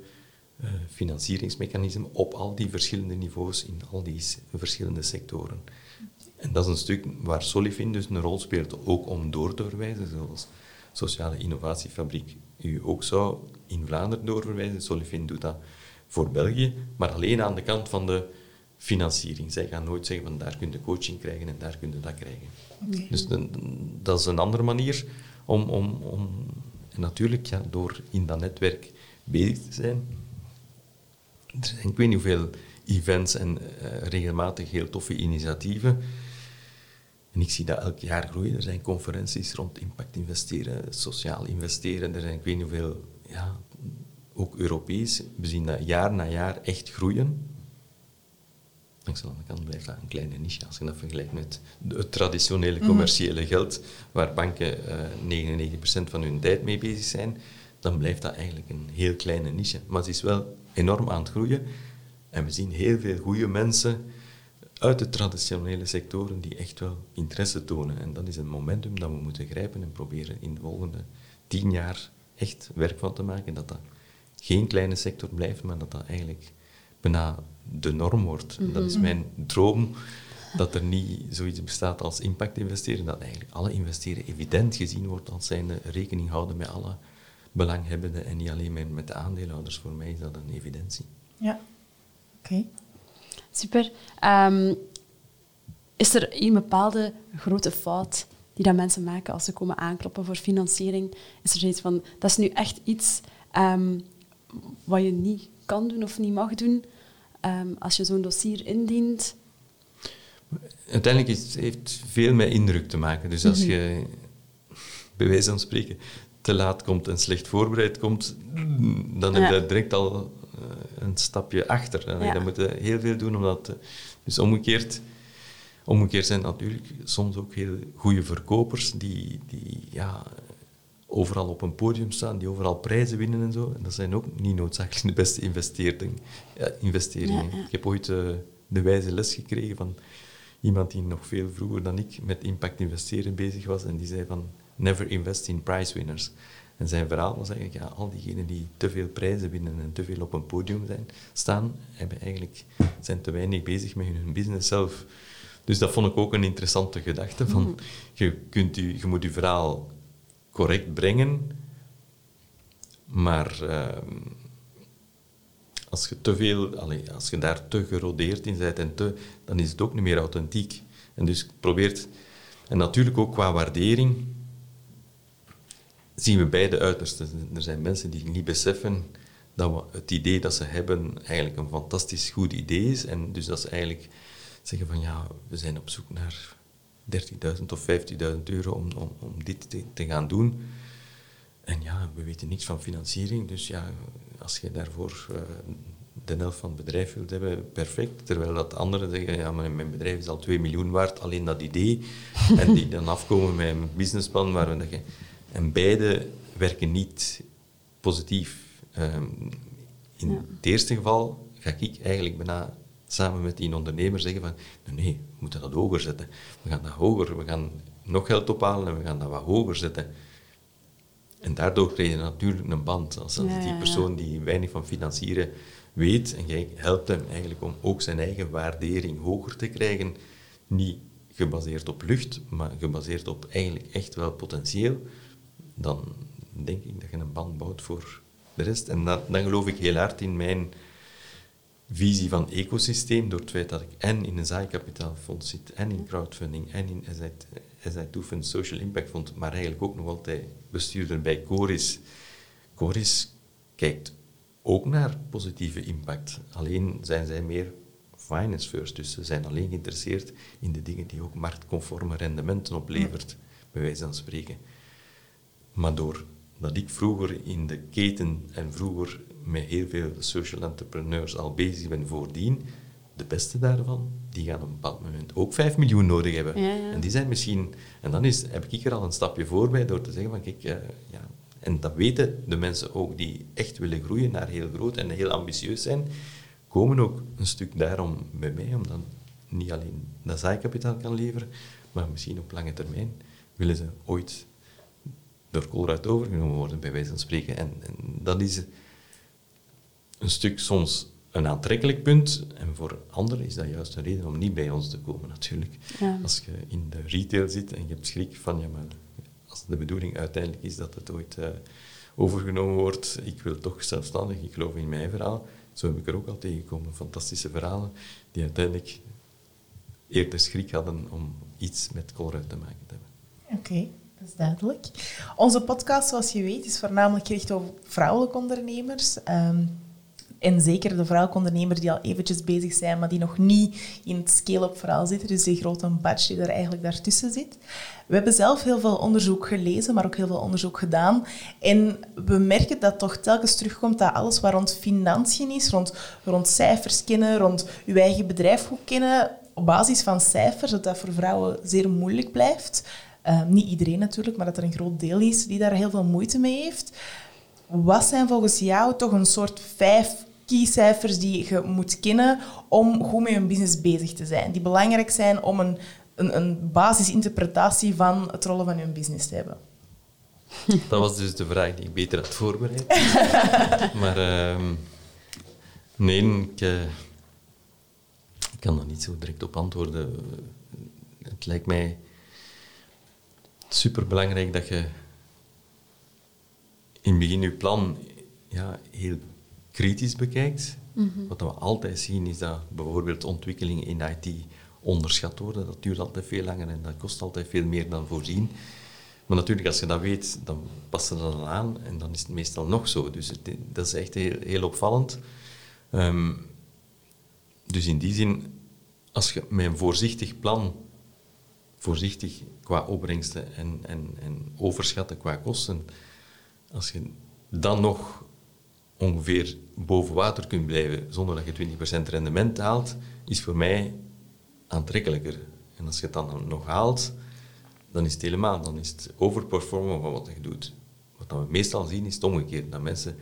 uh, financieringsmechanisme op al die verschillende niveaus in al die verschillende sectoren. En dat is een stuk waar Solifin dus een rol speelt, ook om door te verwijzen, zoals Sociale Innovatiefabriek u ook zou in Vlaanderen doorverwijzen. Solifin doet dat voor België, maar alleen aan de kant van de financiering. Zij gaan nooit zeggen van daar kun je coaching krijgen en daar kun je dat krijgen. Dus dat is een andere manier om, om, om natuurlijk ja, door in dat netwerk bezig te zijn, er zijn ik weet niet hoeveel events en uh, regelmatig heel toffe initiatieven. En ik zie dat elk jaar groeien. Er zijn conferenties rond impact investeren, sociaal investeren. Er zijn ik weet niet hoeveel, ja, ook Europees. We zien dat jaar na jaar echt groeien. Langs de andere kant blijft dat een kleine niche als je dat vergelijkt met het traditionele mhm. commerciële geld, waar banken uh, 99% van hun tijd mee bezig zijn dan blijft dat eigenlijk een heel kleine niche. Maar het is wel enorm aan het groeien. En we zien heel veel goede mensen uit de traditionele sectoren die echt wel interesse tonen. En dat is een momentum dat we moeten grijpen en proberen in de volgende tien jaar echt werk van te maken. Dat dat geen kleine sector blijft, maar dat dat eigenlijk bijna de norm wordt. Dat is mhm. mijn droom, dat er niet zoiets bestaat als impact investeren, dat eigenlijk alle investeren evident gezien wordt als zijnde rekening houden met alle belanghebbenden en niet alleen met, met de aandeelhouders. Voor mij is dat een evidentie. Ja, oké. Super. Ehm, is er een bepaalde grote fout die dat mensen maken als ze komen aankloppen voor financiering? Is er zoiets van, dat is nu echt iets um, wat je niet kan doen of niet mag doen ehm, als je zo'n dossier indient? Uiteindelijk is, heeft het veel met indruk te maken. Dus als mhm. je, bij wijze van spreken, te laat komt en slecht voorbereid komt, dan heb je direct al eh, een stapje achter. Ja. Dan moet je heel veel doen om dat... Dus omgekeerd, omgekeerd zijn natuurlijk soms ook heel goede verkopers die, die ja, overal op een podium staan, die overal prijzen winnen en zo. En dat zijn ook niet noodzakelijk de beste investeringen. Ja, investeringen. Ik heb ooit uh, de wijze les gekregen van iemand die nog veel vroeger dan ik met impact investeren bezig was en die zei van never invest in prize winners. En zijn verhaal was eigenlijk, ja, al diegenen die te veel prijzen winnen en te veel op een podium zijn, staan, hebben eigenlijk, zijn te weinig bezig met hun business zelf. Dus dat vond ik ook een interessante gedachte. Van, mm. je, kunt u, je moet je verhaal correct brengen, maar ehm, als je te veel, als je daar te gerodeerd in bent en te, dan is het ook niet meer authentiek. En dus probeert, en natuurlijk ook qua waardering, zien we beide uitersten. Er zijn mensen die niet beseffen dat we het idee dat ze hebben eigenlijk een fantastisch goed idee is. En dus dat ze eigenlijk zeggen van ja, we zijn op zoek naar 30.000 of 50.000 euro om, om, om dit te, te, gaan doen. En ja, we weten niks van financiering, dus ja, als je daarvoor uh, de helft van het bedrijf wilt hebben, perfect. Terwijl dat anderen zeggen, ja, maar mijn bedrijf is al 2 miljoen waard, alleen dat idee. (laughs) en die dan afkomen met een businessplan waar we En beide werken niet positief. Ehm, in het eerste geval ga ik eigenlijk bijna samen met die ondernemer zeggen van nee, nee, we moeten dat hoger zetten. We gaan dat hoger, we gaan nog geld ophalen en we gaan dat wat hoger zetten. En daardoor krijg je natuurlijk een band. Als, die persoon die weinig van financieren weet en jij helpt hem eigenlijk om ook zijn eigen waardering hoger te krijgen, niet gebaseerd op lucht, maar gebaseerd op eigenlijk echt wel potentieel, dan denk ik dat je een band bouwt voor de rest. En dan geloof ik heel hard in mijn visie van ecosysteem, door het feit dat ik en in een zaaikapitaalfonds zit, en in crowdfunding, en in SI2 Fund Social Impact Fund, maar eigenlijk ook nog altijd bestuurder bij Coris. Coris kijkt ook naar positieve impact. Alleen zijn zij meer finance first, dus ze zijn alleen geïnteresseerd in de dingen die ook marktconforme rendementen oplevert, bij wijze van spreken. Maar doordat ik vroeger in de keten en vroeger met heel veel social entrepreneurs al bezig ben voordien, de beste daarvan, die gaan op een bepaald moment ook 5 miljoen nodig hebben. En die zijn misschien... En dan is, heb ik er al een stapje voor bij door te zeggen van, kijk, ja, en dat weten de mensen ook die echt willen groeien naar heel groot en heel ambitieus zijn, komen ook een stuk daarom bij mij, omdat niet alleen dat zijkapitaal kan leveren, maar misschien op lange termijn willen ze ooit door Colruyt overgenomen worden, bij wijze van spreken. En, en dat is een stuk soms een aantrekkelijk punt. En voor anderen is dat juist een reden om niet bij ons te komen, natuurlijk. Als je in de retail zit en je hebt schrik van, ja, maar als de bedoeling uiteindelijk is dat het ooit uh, overgenomen wordt, ik wil toch zelfstandig, ik geloof in mijn verhaal. Zo heb ik er ook al tegengekomen. Fantastische verhalen die uiteindelijk eerder schrik hadden om iets met Colruyt te maken te hebben. Oké. Dat duidelijk. Onze podcast, zoals je weet, is voornamelijk gericht op vrouwelijke ondernemers. Um, en zeker de vrouwelijke ondernemers die al eventjes bezig zijn, maar die nog niet in het scale-up verhaal zitten. Dus die grote batch die er eigenlijk daartussen zit. We hebben zelf heel veel onderzoek gelezen, maar ook heel veel onderzoek gedaan. En we merken dat toch telkens terugkomt dat alles wat rond financiën is, rond, rond cijfers kennen, rond uw eigen bedrijf goed kennen, op basis van cijfers, dat dat voor vrouwen zeer moeilijk blijft. Uh, niet iedereen natuurlijk, maar dat er een groot deel is die daar heel veel moeite mee heeft. Wat zijn volgens jou toch een soort vijf keycijfers die je moet kennen om goed met je business bezig te zijn. Die belangrijk zijn om een, een, een basisinterpretatie van het rollen van je business te hebben. Dat was dus de vraag die ik beter had voorbereid. (laughs) maar uh, nee, ik, uh, ik kan daar niet zo direct op antwoorden. Het lijkt mij superbelangrijk dat je in het begin je plan ja, heel kritisch bekijkt. Mhm. Wat we altijd zien is dat bijvoorbeeld ontwikkelingen in IT onderschat worden. Dat duurt altijd veel langer en dat kost altijd veel meer dan voorzien. Maar natuurlijk, als je dat weet, dan past je dat aan en dan is het meestal nog zo. Dus dat is echt heel, heel opvallend. Ehm, dus in die zin, als je met een voorzichtig plan, voorzichtig qua opbrengsten en, en, en overschatten qua kosten, als je dan nog ongeveer boven water kunt blijven zonder dat je 20% rendement haalt, is voor mij aantrekkelijker. En als je het dan nog haalt, dan is het helemaal, dan is het overperformen van wat je doet. Wat we meestal zien is het omgekeerd, dat mensen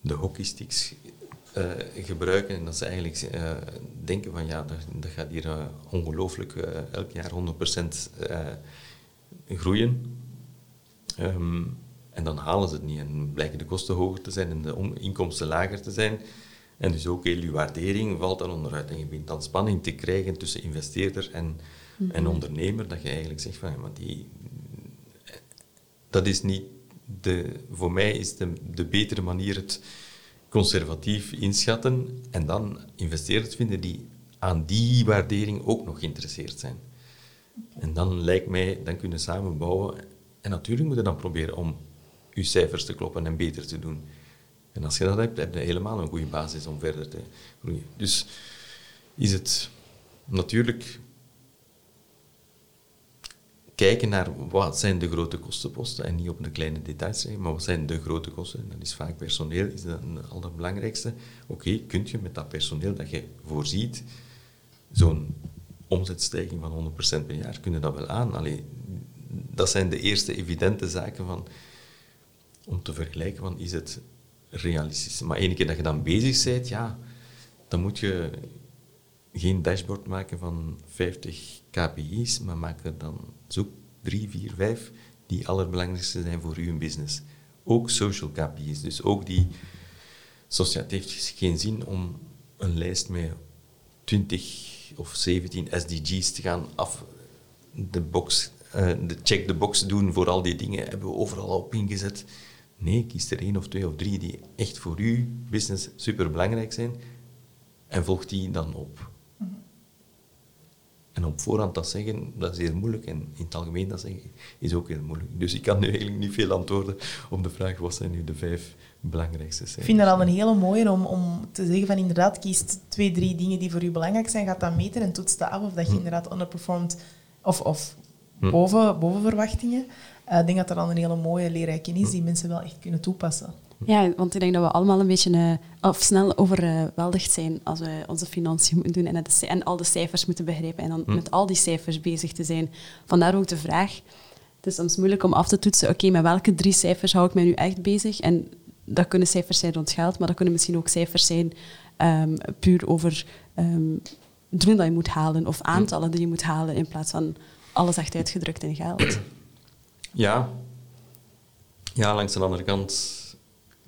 de hockeysticks uh, gebruiken en dat ze eigenlijk uh, denken van ja, dat, dat gaat hier uh, ongelooflijk elk jaar 100% groeien. Um, en dan halen ze het niet en blijken de kosten hoger te zijn en de inkomsten lager te zijn. En dus ook heel je waardering valt dan onderuit. En je begint dan spanning te krijgen tussen investeerder en, en mhm. ondernemer. Dat je eigenlijk zegt van, ja, maar die, dat is niet de, voor mij is de, de betere manier het conservatief inschatten en dan investeerders vinden die aan die waardering ook nog geïnteresseerd zijn. En dan lijkt mij, dan kunnen samen bouwen. En natuurlijk moeten we dan proberen om je cijfers te kloppen en beter te doen. En als je dat hebt, heb je helemaal een goede basis om verder te groeien. Dus is het natuurlijk kijken naar wat zijn de grote kostenposten en niet op de kleine details maar wat zijn de grote kosten. Dat is vaak personeel, is dat het allerbelangrijkste. Oké, okay, kun je met dat personeel dat je voorziet, zo'n omzetstijging van 100% per jaar, kunnen dat wel aan. Allee, dat zijn de eerste evidente zaken van om te vergelijken, van is het realistisch. Maar één keer dat je dan bezig bent, ja, dan moet je geen dashboard maken van 50 KPI's, maar maak er dan zoek 3, 4, 5 die allerbelangrijkste zijn voor uw business. Ook social KPI's, dus ook die... Zoals het heeft geen zin om een lijst met 20 of 17 SDG's te gaan af de box, uh, de check the box doen voor al die dingen, hebben we overal op ingezet. Nee, kies er één of twee of drie die echt voor uw business super belangrijk zijn en volg die dan op. En op voorhand dat zeggen, dat is heel moeilijk. En in het algemeen dat zeggen, is ook heel moeilijk. Dus ik kan nu eigenlijk niet veel antwoorden op de vraag, wat zijn nu de vijf belangrijkste zijn. Ik vind dat al een hele mooie om, om te zeggen van inderdaad, kies twee, drie dingen die voor u belangrijk zijn, gaat dat meten en toetst dat af of dat je hm. inderdaad underperformed of, of hm. boven, boven verwachtingen. Eh, ik denk dat dat dan een hele mooie leerrijke is die mensen wel echt kunnen toepassen. Ja, want ik denk dat we allemaal een beetje uh, of snel overweldigd zijn als we onze financiën moeten doen en, het, en al de cijfers moeten begrijpen en dan hm. met al die cijfers bezig te zijn. Vandaar ook de vraag. Het is soms moeilijk om af te toetsen, oké, met welke drie cijfers hou ik mij nu echt bezig? En dat kunnen cijfers zijn rond geld, maar dat kunnen misschien ook cijfers zijn um, puur over um, doelen dat je moet halen of aantallen die je moet halen in plaats van alles echt uitgedrukt in geld. Ja. Ja, langs de andere kant,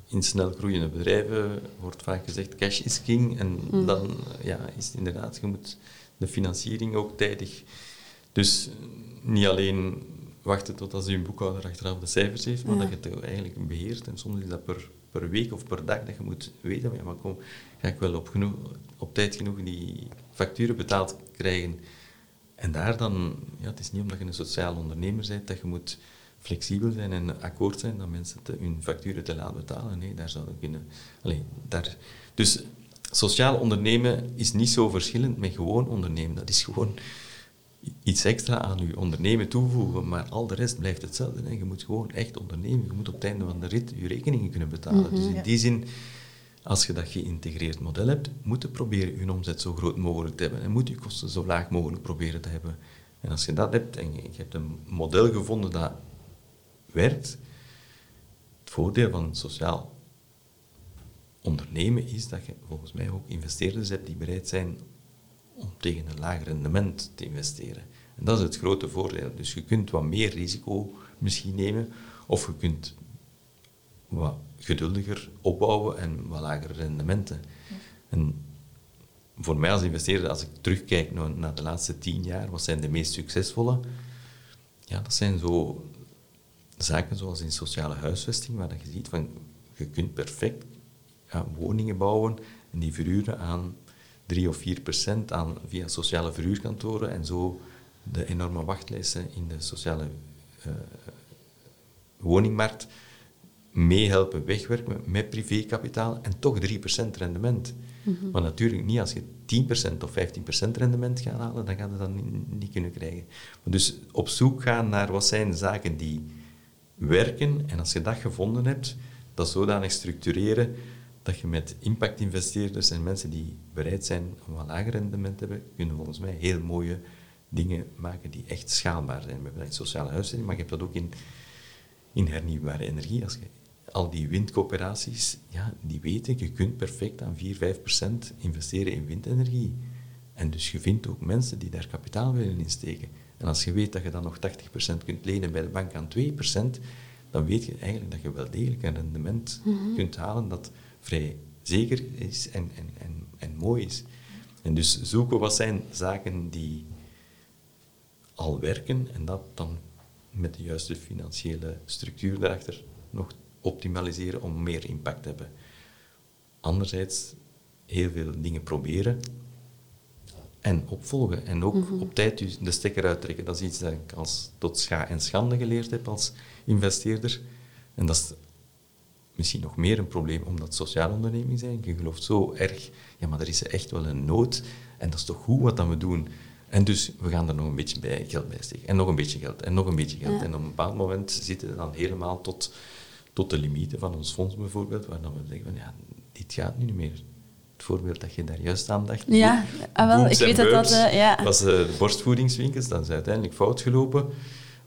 in snel groeiende bedrijven wordt vaak gezegd cash is king. En hmm. dan ja, is het inderdaad, je moet de financiering ook tijdig. Dus niet alleen wachten tot als je boekhouder achteraf de cijfers heeft, maar dat je het eigenlijk beheert. En soms is dat per, per week of per dag dat je moet weten, ja, maar kom, ga ik wel op, genoeg, op tijd genoeg die facturen betaald krijgen. En daar dan, ja, het is niet omdat je een sociaal ondernemer bent dat je moet flexibel zijn en akkoord zijn dat mensen te, hun facturen te laten betalen. Nee, daar zouden kunnen... Allee, daar, dus sociaal ondernemen is niet zo verschillend met gewoon ondernemen. Dat is gewoon iets extra aan je ondernemen toevoegen, maar al de rest blijft hetzelfde. Hè. Je moet gewoon echt ondernemen. Je moet op het einde van de rit je rekeningen kunnen betalen. Mhm, dus in die zin, als je dat geïntegreerd model hebt, moet je proberen je omzet zo groot mogelijk te hebben en moet je kosten zo laag mogelijk proberen te hebben. En als je dat hebt en je hebt een model gevonden dat werkt. Het voordeel van sociaal ondernemen is dat je volgens mij ook investeerders hebt die bereid zijn om tegen een lager rendement te investeren. En dat is het grote voordeel. Dus je kunt wat meer risico misschien nemen, of je kunt wat geduldiger opbouwen en wat lagere rendementen. En voor mij als investeerder, als ik terugkijk naar, naar de laatste tien jaar, wat zijn de meest succesvolle? Ja, dat zijn zo zaken zoals in sociale huisvesting, waar je ziet van je kunt perfect ja, woningen bouwen en die verhuren aan 3 of 4 procent aan, via sociale verhuurkantoren en zo de enorme wachtlijsten in de sociale uh, woningmarkt meehelpen wegwerken met privékapitaal en toch 3% rendement. Mm Maar natuurlijk niet als je 10% of 15% rendement gaat halen, dan gaat je dat niet, niet, kunnen krijgen. Maar dus op zoek gaan naar wat zijn zaken die werken en als je dat gevonden hebt, dat zodanig structureren dat je met impactinvesteerders en mensen die bereid zijn om een lager rendement te hebben, kunnen volgens mij heel mooie dingen maken die echt schaalbaar zijn. We hebben dat in sociale huisvesting, maar je hebt dat ook in, in hernieuwbare energie. Als je al die windcoöperaties, ja, die weten, je kunt perfect aan 4, 5 procent investeren in windenergie. En dus je vindt ook mensen die daar kapitaal willen insteken. En als je weet dat je dan nog 80% kunt lenen bij de bank aan 2%, dan weet je eigenlijk dat je wel degelijk een rendement mhm. kunt halen dat vrij zeker is en, en, en, en mooi is. En dus zoeken wat zijn zaken die al werken en dat dan met de juiste financiële structuur daarachter nog optimaliseren om meer impact te hebben. Anderzijds heel veel dingen proberen en opvolgen. En ook mhm. op tijd de stekker uittrekken. Dat is iets dat ik als tot scha en schande geleerd heb als investeerder. En dat is misschien nog meer een probleem omdat sociale ondernemingen zijn. Je gelooft zo erg, ja, maar er is echt wel een nood. En dat is toch goed wat we doen. En dus we gaan er nog een beetje bij, geld bij steken. En nog een beetje geld. En nog een beetje geld. En op een bepaald moment zitten we dan helemaal tot, tot de limieten van ons fonds bijvoorbeeld, waar dan we zeggen van ja, dit gaat nu niet meer. Voorbeeld dat je daar juist aan dacht. Ja, ah, wel, ik weet dat dat... Uh, ja. was uh, de borstvoedingswinkels, dat is uiteindelijk fout gelopen,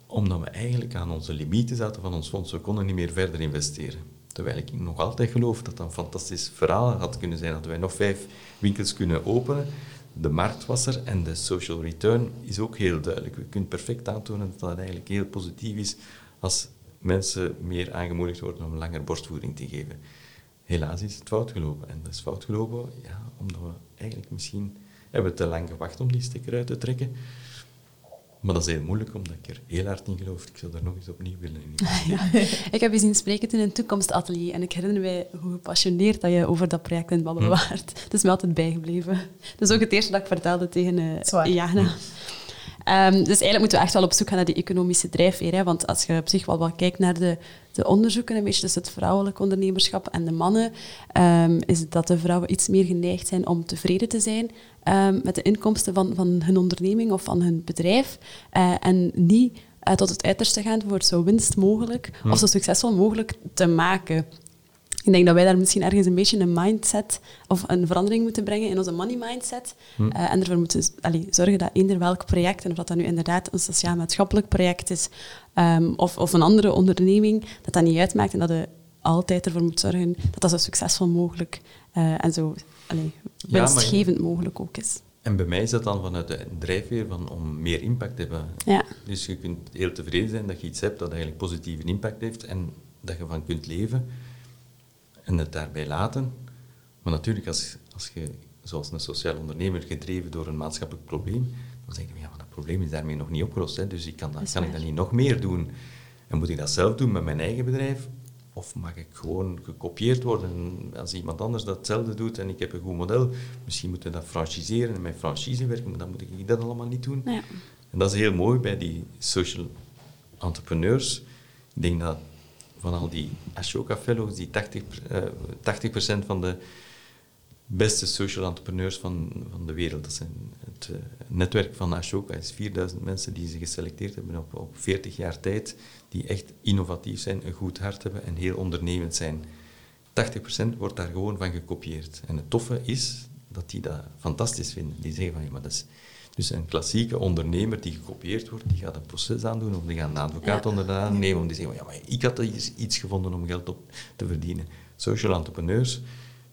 omdat we eigenlijk aan onze limieten zaten van ons fonds. We konden niet meer verder investeren. Terwijl ik nog altijd geloof dat dat een fantastisch verhaal had kunnen zijn. Dat wij nog vijf winkels kunnen openen. De markt was er en de social return is ook heel duidelijk. We kunnen perfect aantonen dat dat eigenlijk heel positief is als mensen meer aangemoedigd worden om langer borstvoeding te geven. Helaas is het fout gelopen. En dat is fout gelopen ja, omdat we eigenlijk misschien hebben te lang gewacht om die stekker uit te trekken. Maar dat is heel moeilijk, omdat ik er heel hard in geloof. Ik zou daar nog eens opnieuw willen in. (laughs) Ja. Ik heb je zien spreken in een toekomstatelier en ik herinner mij hoe gepassioneerd dat je over dat project in het babbelen hm. waard. Het (laughs) is me altijd bijgebleven. Dat is ook het eerste dat ik vertelde tegen uh, Jana. Um, dus eigenlijk moeten we echt wel op zoek gaan naar die economische drijfveer. Hè? Want als je op zich wel wat kijkt naar de, de onderzoeken, een beetje tussen het vrouwelijk ondernemerschap en de mannen, um, is dat de vrouwen iets meer geneigd zijn om tevreden te zijn um, met de inkomsten van, van hun onderneming of van hun bedrijf. Uh, en niet uh, tot het uiterste gaan voor zo winst mogelijk of zo succesvol mogelijk te maken. Ik denk dat wij daar misschien ergens een beetje een mindset of een verandering moeten brengen in onze money mindset. Hm. Uh, en ervoor moeten allee, zorgen dat eender welk project, en of dat nu inderdaad een sociaal-maatschappelijk project is um, of, of een andere onderneming, dat dat niet uitmaakt en dat je altijd ervoor moet zorgen dat dat zo succesvol mogelijk uh, en zo allee, winstgevend ja, mogelijk ook is. En bij mij is dat dan vanuit de drijfveer van om meer impact te hebben. Ja. Dus je kunt heel tevreden zijn dat je iets hebt dat eigenlijk positieve impact heeft en dat je van kunt leven en het daarbij laten. Maar natuurlijk, als, als je, zoals een sociaal ondernemer, gedreven door een maatschappelijk probleem, dan zeg je, ja, maar dat probleem is daarmee nog niet opgelost. Hè, dus ik kan, dat, kan ik dat niet nog meer doen? En moet ik dat zelf doen met mijn eigen bedrijf? Of mag ik gewoon gekopieerd worden als iemand anders datzelfde doet en ik heb een goed model? Misschien moeten we dat franchiseren en met franchise werken, maar dan moet ik dat allemaal niet doen. Ja. En dat is heel mooi bij die social entrepreneurs. Ik denk dat van al die Ashoka Fellows, die 80%, uh, 80 van de beste social entrepreneurs van, van de wereld. Dat zijn het uh, netwerk van Ashoka is 4000 mensen die ze geselecteerd hebben op, op 40 jaar tijd, die echt innovatief zijn, een goed hart hebben en heel ondernemend zijn. 80% wordt daar gewoon van gekopieerd. En het toffe is dat die dat fantastisch vinden. Die zeggen van, ja, maar dat is dus een klassieke ondernemer die gekopieerd wordt, die gaat een proces aandoen of die gaat een advocaat ja. onder nemen om die zeggen, ja, maar ik had iets gevonden om geld op te verdienen. Social entrepreneurs,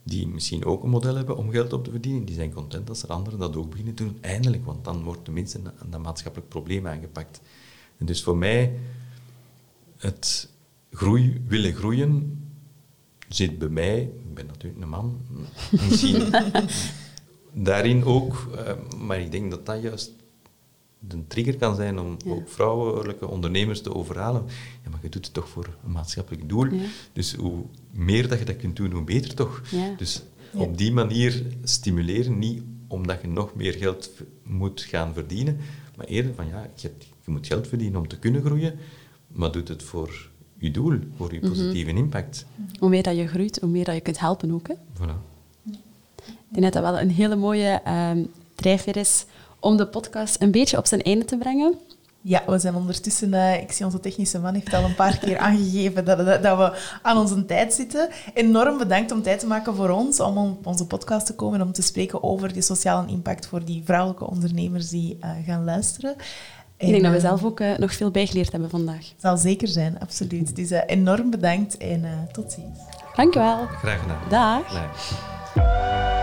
die misschien ook een model hebben om geld op te verdienen, die zijn content als er anderen dat ook beginnen te doen. Eindelijk, want dan wordt tenminste een, een maatschappelijk probleem aangepakt. En dus voor mij, het groei, willen groeien zit bij mij, ik ben natuurlijk een man, misschien (laughs) daarin ook, uh, maar ik denk dat dat juist de trigger kan zijn om ook vrouwelijke ondernemers te overhalen. Ja, maar je doet het toch voor een maatschappelijk doel. Dus hoe meer dat je dat kunt doen, hoe beter toch. Dus op die manier stimuleren, niet omdat je nog meer geld moet gaan verdienen, maar eerder van ja, je, je moet geld verdienen om te kunnen groeien, maar doet het voor je doel, voor je mhm. positieve impact. Hoe meer dat je groeit, hoe meer dat je kunt helpen ook. Hè? Voilà. Ik denk dat dat wel een hele mooie um, drijfveer is om de podcast een beetje op zijn einde te brengen. Ja, we zijn ondertussen, uh, ik zie onze technische man heeft al een paar keer (laughs) aangegeven dat, dat, we aan onze tijd zitten. Enorm bedankt om tijd te maken voor ons, om op onze podcast te komen, om te spreken over die sociale impact voor die vrouwelijke ondernemers die uh, gaan luisteren. ik denk dat we eh, zelf ook nog veel bijgeleerd hebben vandaag. Zal zeker zijn, absoluut. Dus enorm bedankt en tot ziens. Dank je wel. Graag gedaan. Dag.